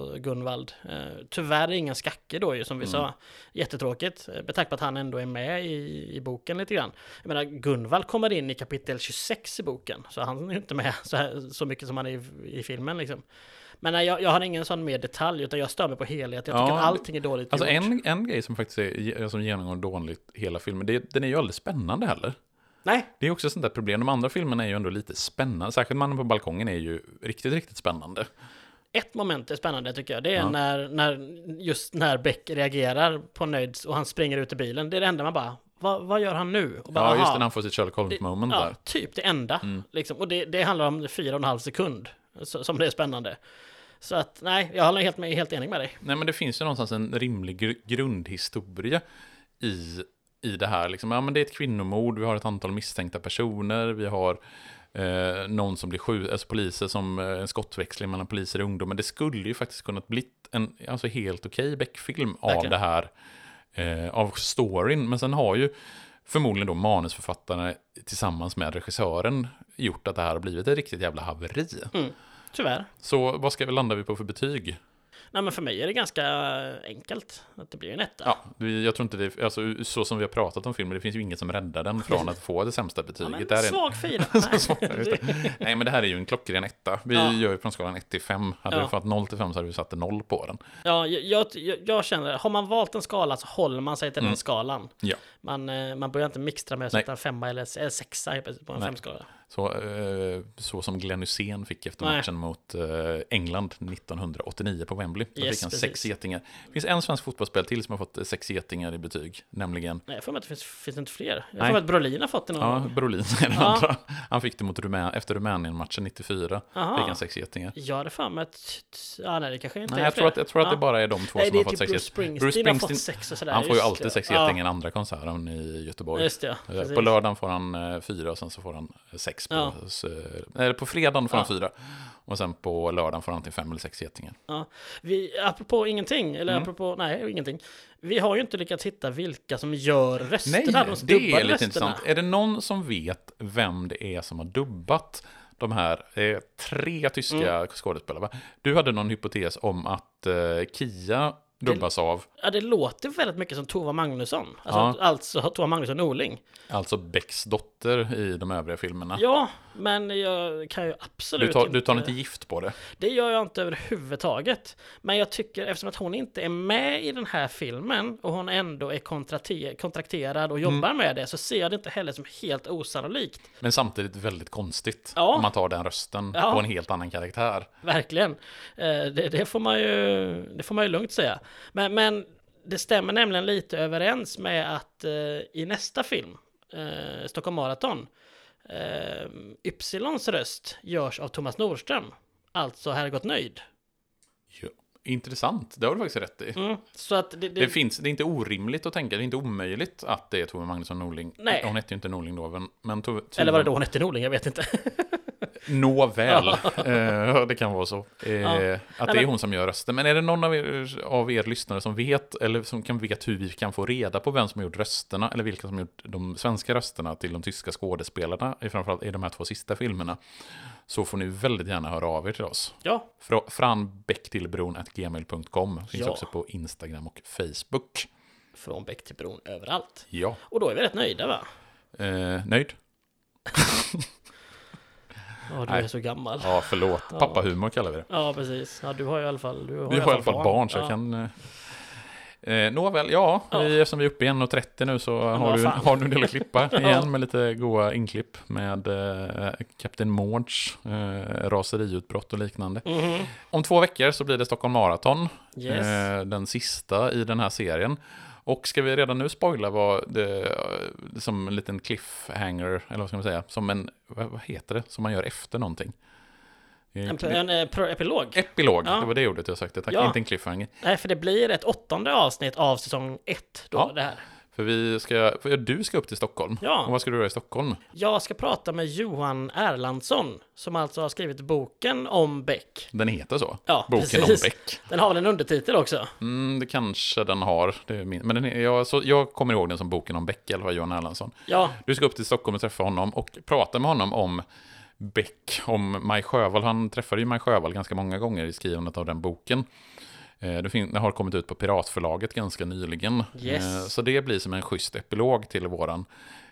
och Gunvald. Eh, tyvärr ingen skacke då ju som vi Mm. sa. Jättetråkigt. eh, Med tanke på att han ändå är med i, i boken lite grann. Jag menar, Gunvald kommer in i kapitel 26 i boken. Så han är inte med så, här, så mycket som han är i, i filmen liksom. Men nej, jag, jag har ingen sån mer detalj utan jag stör mig på helhet. Jag tycker Ja, att allting är dåligt Alltså gjort. en, en grej som faktiskt är, som genomgår dåligt hela filmen, det, den är ju aldrig spännande heller. Nej, Det är också ett sånt där problem. De andra filmerna är ju ändå lite spännande. Särskilt Mannen på balkongen är ju riktigt, riktigt spännande. ett moment är spännande tycker jag. Det är Ja. när, när, just när Beck reagerar på nöjd och han springer ut ur bilen. Det är det enda man bara, vad, vad gör han nu? Bara, Ja, just det, när han får sitt Sherlock Holmes-moment ja, där. typ det enda. Mm. Liksom. Och det, det handlar om fyra och en halv sekund som det är spännande. Så att nej, jag håller helt, med, helt enig med dig. Nej, men det finns ju någonstans en rimlig gr- grundhistoria i, i det här. Liksom. Ja, men det är ett kvinnomord, vi har ett antal misstänkta personer, vi har eh, någon som blir skjuten, alltså poliser som eh, en skottväxling mellan poliser och ungdomar. Det skulle ju faktiskt kunnat bli en alltså, helt okej Beck-film av Verkligen. det här, eh, av storyn. Men sen har ju förmodligen då manusförfattarna tillsammans med regissören gjort att det här har blivit ett riktigt jävla haveri. Mm, tyvärr. Så vad ska vi landa vi på för betyg? Nej men för mig är det ganska enkelt. Att det blir en etta. Ja, jag tror inte det, alltså så som vi har pratat om filmen, det finns ju inget som räddar den från att få det sämsta Ja, betyget. men det här är svag fyra. (laughs) Nej. Nej, men det här är ju en klockren etta. Vi Ja. gör ju från skalan 1 till 5. Hade Ja. vi fått 0 till 5 så hade vi satt en 0 på den. Ja, jag, jag, jag känner, har man valt en skala så håller man sig till Mm. den skalan. Ja. Man, eh, man börjar inte mixtra med att sätta en femma eller, eller sexa på en femskala. Så, eh, så som Glenn Hysén fick efter Nej. matchen mot eh, England 1989 på Wembley. Då Yes, fick han precis. sex getingar. Det finns en svensk fotbollsspelare till som har fått sex getingar i betyg, nämligen Nej, jag får mig att det finns, finns det inte fler. Jag får mig att Brolin har fått det någon Ja, gång. Brolin är den Ja. andra. Han fick det mot Rumän efter Rumänien-matchen 94. Aha. Fick han sex getingar. Jag hade för mig att... Ja, nej, det kanske inte Nej, är jag fler. tror att, jag tror att Ja. det bara är de två Nej, som har fått typ sex Bruce getingar. Springsteen, har fått sex och sådär. Han får ju alltid sex getingar andra konserten i Göteborg. Just det, Eh, precis. På lördagen får han eh, fyra och sen så får han eh, sex på, Ja. eh, eller på fredagen får han Ja. fyra. Och sen på lördagen får han antingen fem eller sex getingar. Ja. Vi, apropå ingenting, eller Mm. apropå, nej, ingenting. Vi har ju inte lyckats hitta vilka som gör rösterna. Nej, de det är lite rösterna. intressant. Är det någon som vet vem det är som har dubbat de här eh, tre tyska Mm. skådespelarna? Du hade någon hypotes om att eh, Kia dubbas av. Ja, det låter väldigt mycket som Tova Magnusson. Alltså, Ja. alltså Tova Magnusson Norling. Alltså Becks dotter i de övriga filmerna. Ja, men jag kan ju absolut du, tar, du tar inte gift på det. Det gör jag inte överhuvudtaget. Men jag tycker, eftersom att hon inte är med i den här filmen och hon ändå är kontrakte- kontrakterad och jobbar med det, så ser jag det inte heller som helt osannolikt. Men samtidigt väldigt konstigt. Ja. Om man tar den rösten Ja. på en helt annan karaktär. Verkligen. Eh, Det, det, får man ju, det får man ju lugnt säga. Men, men det stämmer nämligen lite överens med att eh, i nästa film, eh, Stockholm Marathon, eh, Ypsilons röst görs av Thomas Norström. Alltså Herrgott Nöjd. Ja. Intressant, det har du faktiskt rätt i. Mm, det, det, Det, finns, det är inte orimligt att tänka, det är inte omöjligt att det är Tove Magnusson Norling. Nej. Hon hette ju inte Norling då, men, men Tove, Eller var det då hon hette Norling? Jag vet inte. (laughs) Nåväl, eh, det kan vara så. Eh, Ja. Att det är hon som gör rösten. Men är det någon av er, av er lyssnare som vet, eller som kan vet hur vi kan få reda på vem som har gjort rösterna, eller vilka som har gjort de svenska rösterna till de tyska skådespelarna, framförallt i de här två sista filmerna, så får ni väldigt gärna höra av er till oss. Ja, Fra, franbäcktillbron.gmail.com finns Ja. också på Instagram och Facebook. från Bäck till bron överallt. Ja, Och då är vi rätt nöjda va? eh, nöjd? (laughs) Ja, du Nej. är så gammal. Ja, förlåt. Ja. Pappahumor kallar vi det. Ja, precis. Ja, du har ju i alla fall... Du har, Vi har i alla fall barn, så jag Ja. kan... eh, Eh, Nåväl, ja, Ja. Vi, eftersom vi är uppe i 1.30 nu så men har du, fan. har du en del att klippa (laughs) Ja. igen med lite goa inklipp med eh, Kapten Mårds eh, raseriutbrott och liknande. Mhm. Om två veckor så blir det Stockholm Marathon, Yes. eh, den sista i den här serien. Och ska vi redan nu spoila vad det, eh, som en liten cliffhanger, eller vad ska man säga, som en, vad, heter det, som man gör efter någonting? Eh, En, en, eh, pro- epilog. Epilog, Ja. det var det ordet jag sökte, tack. Ja. Inte en cliffhanger. Nej, för det blir ett åttonde avsnitt av säsong ett då, Ja. det här. För vi ska, för du ska upp till Stockholm. Ja. Och vad ska du göra i Stockholm? Jag ska prata med Johan Erlandsson, som alltså har skrivit boken om Beck. Den heter så? Ja, Boken precis. om Beck. Den har väl en undertitel också? Mm, det kanske den har. Min, men den jag, så, jag kommer ihåg den som Boken om Beck, alla fall Johan Erlandsson. Ja, Du ska upp till Stockholm och träffa honom och prata med honom om Beck, om Maj Sjövall. Han träffade ju Maj Sjövall ganska många gånger i skrivandet av den boken. Eh, Det, fin- det har kommit ut på Piratförlaget ganska nyligen. Yes. Eh, Så det blir som en schysst epilog till våran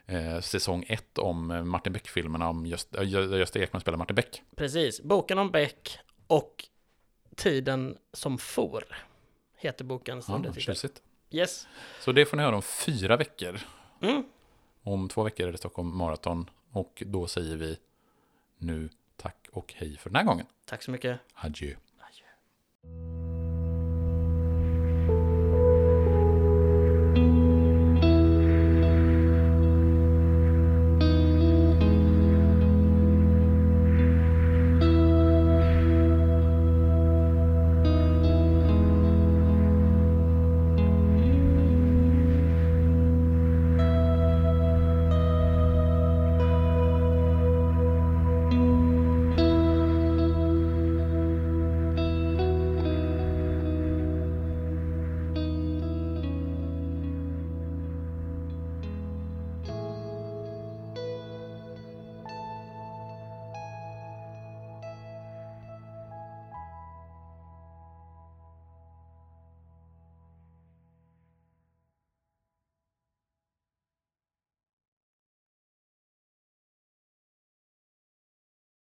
eh, säsong 1 om eh, Martin Beck-filmerna om just, äh, Gösta Ekman spelar Martin Beck. precis. Boken om Beck och Tiden som for heter bokens Ja, undertitel. tjusigt. Yes. Så det får ni höra om fyra veckor. Mm. Om två veckor är det Stockholm Marathon. Och då säger vi nu tack och hej för den här gången. Tack så mycket. Adjö. Adjö.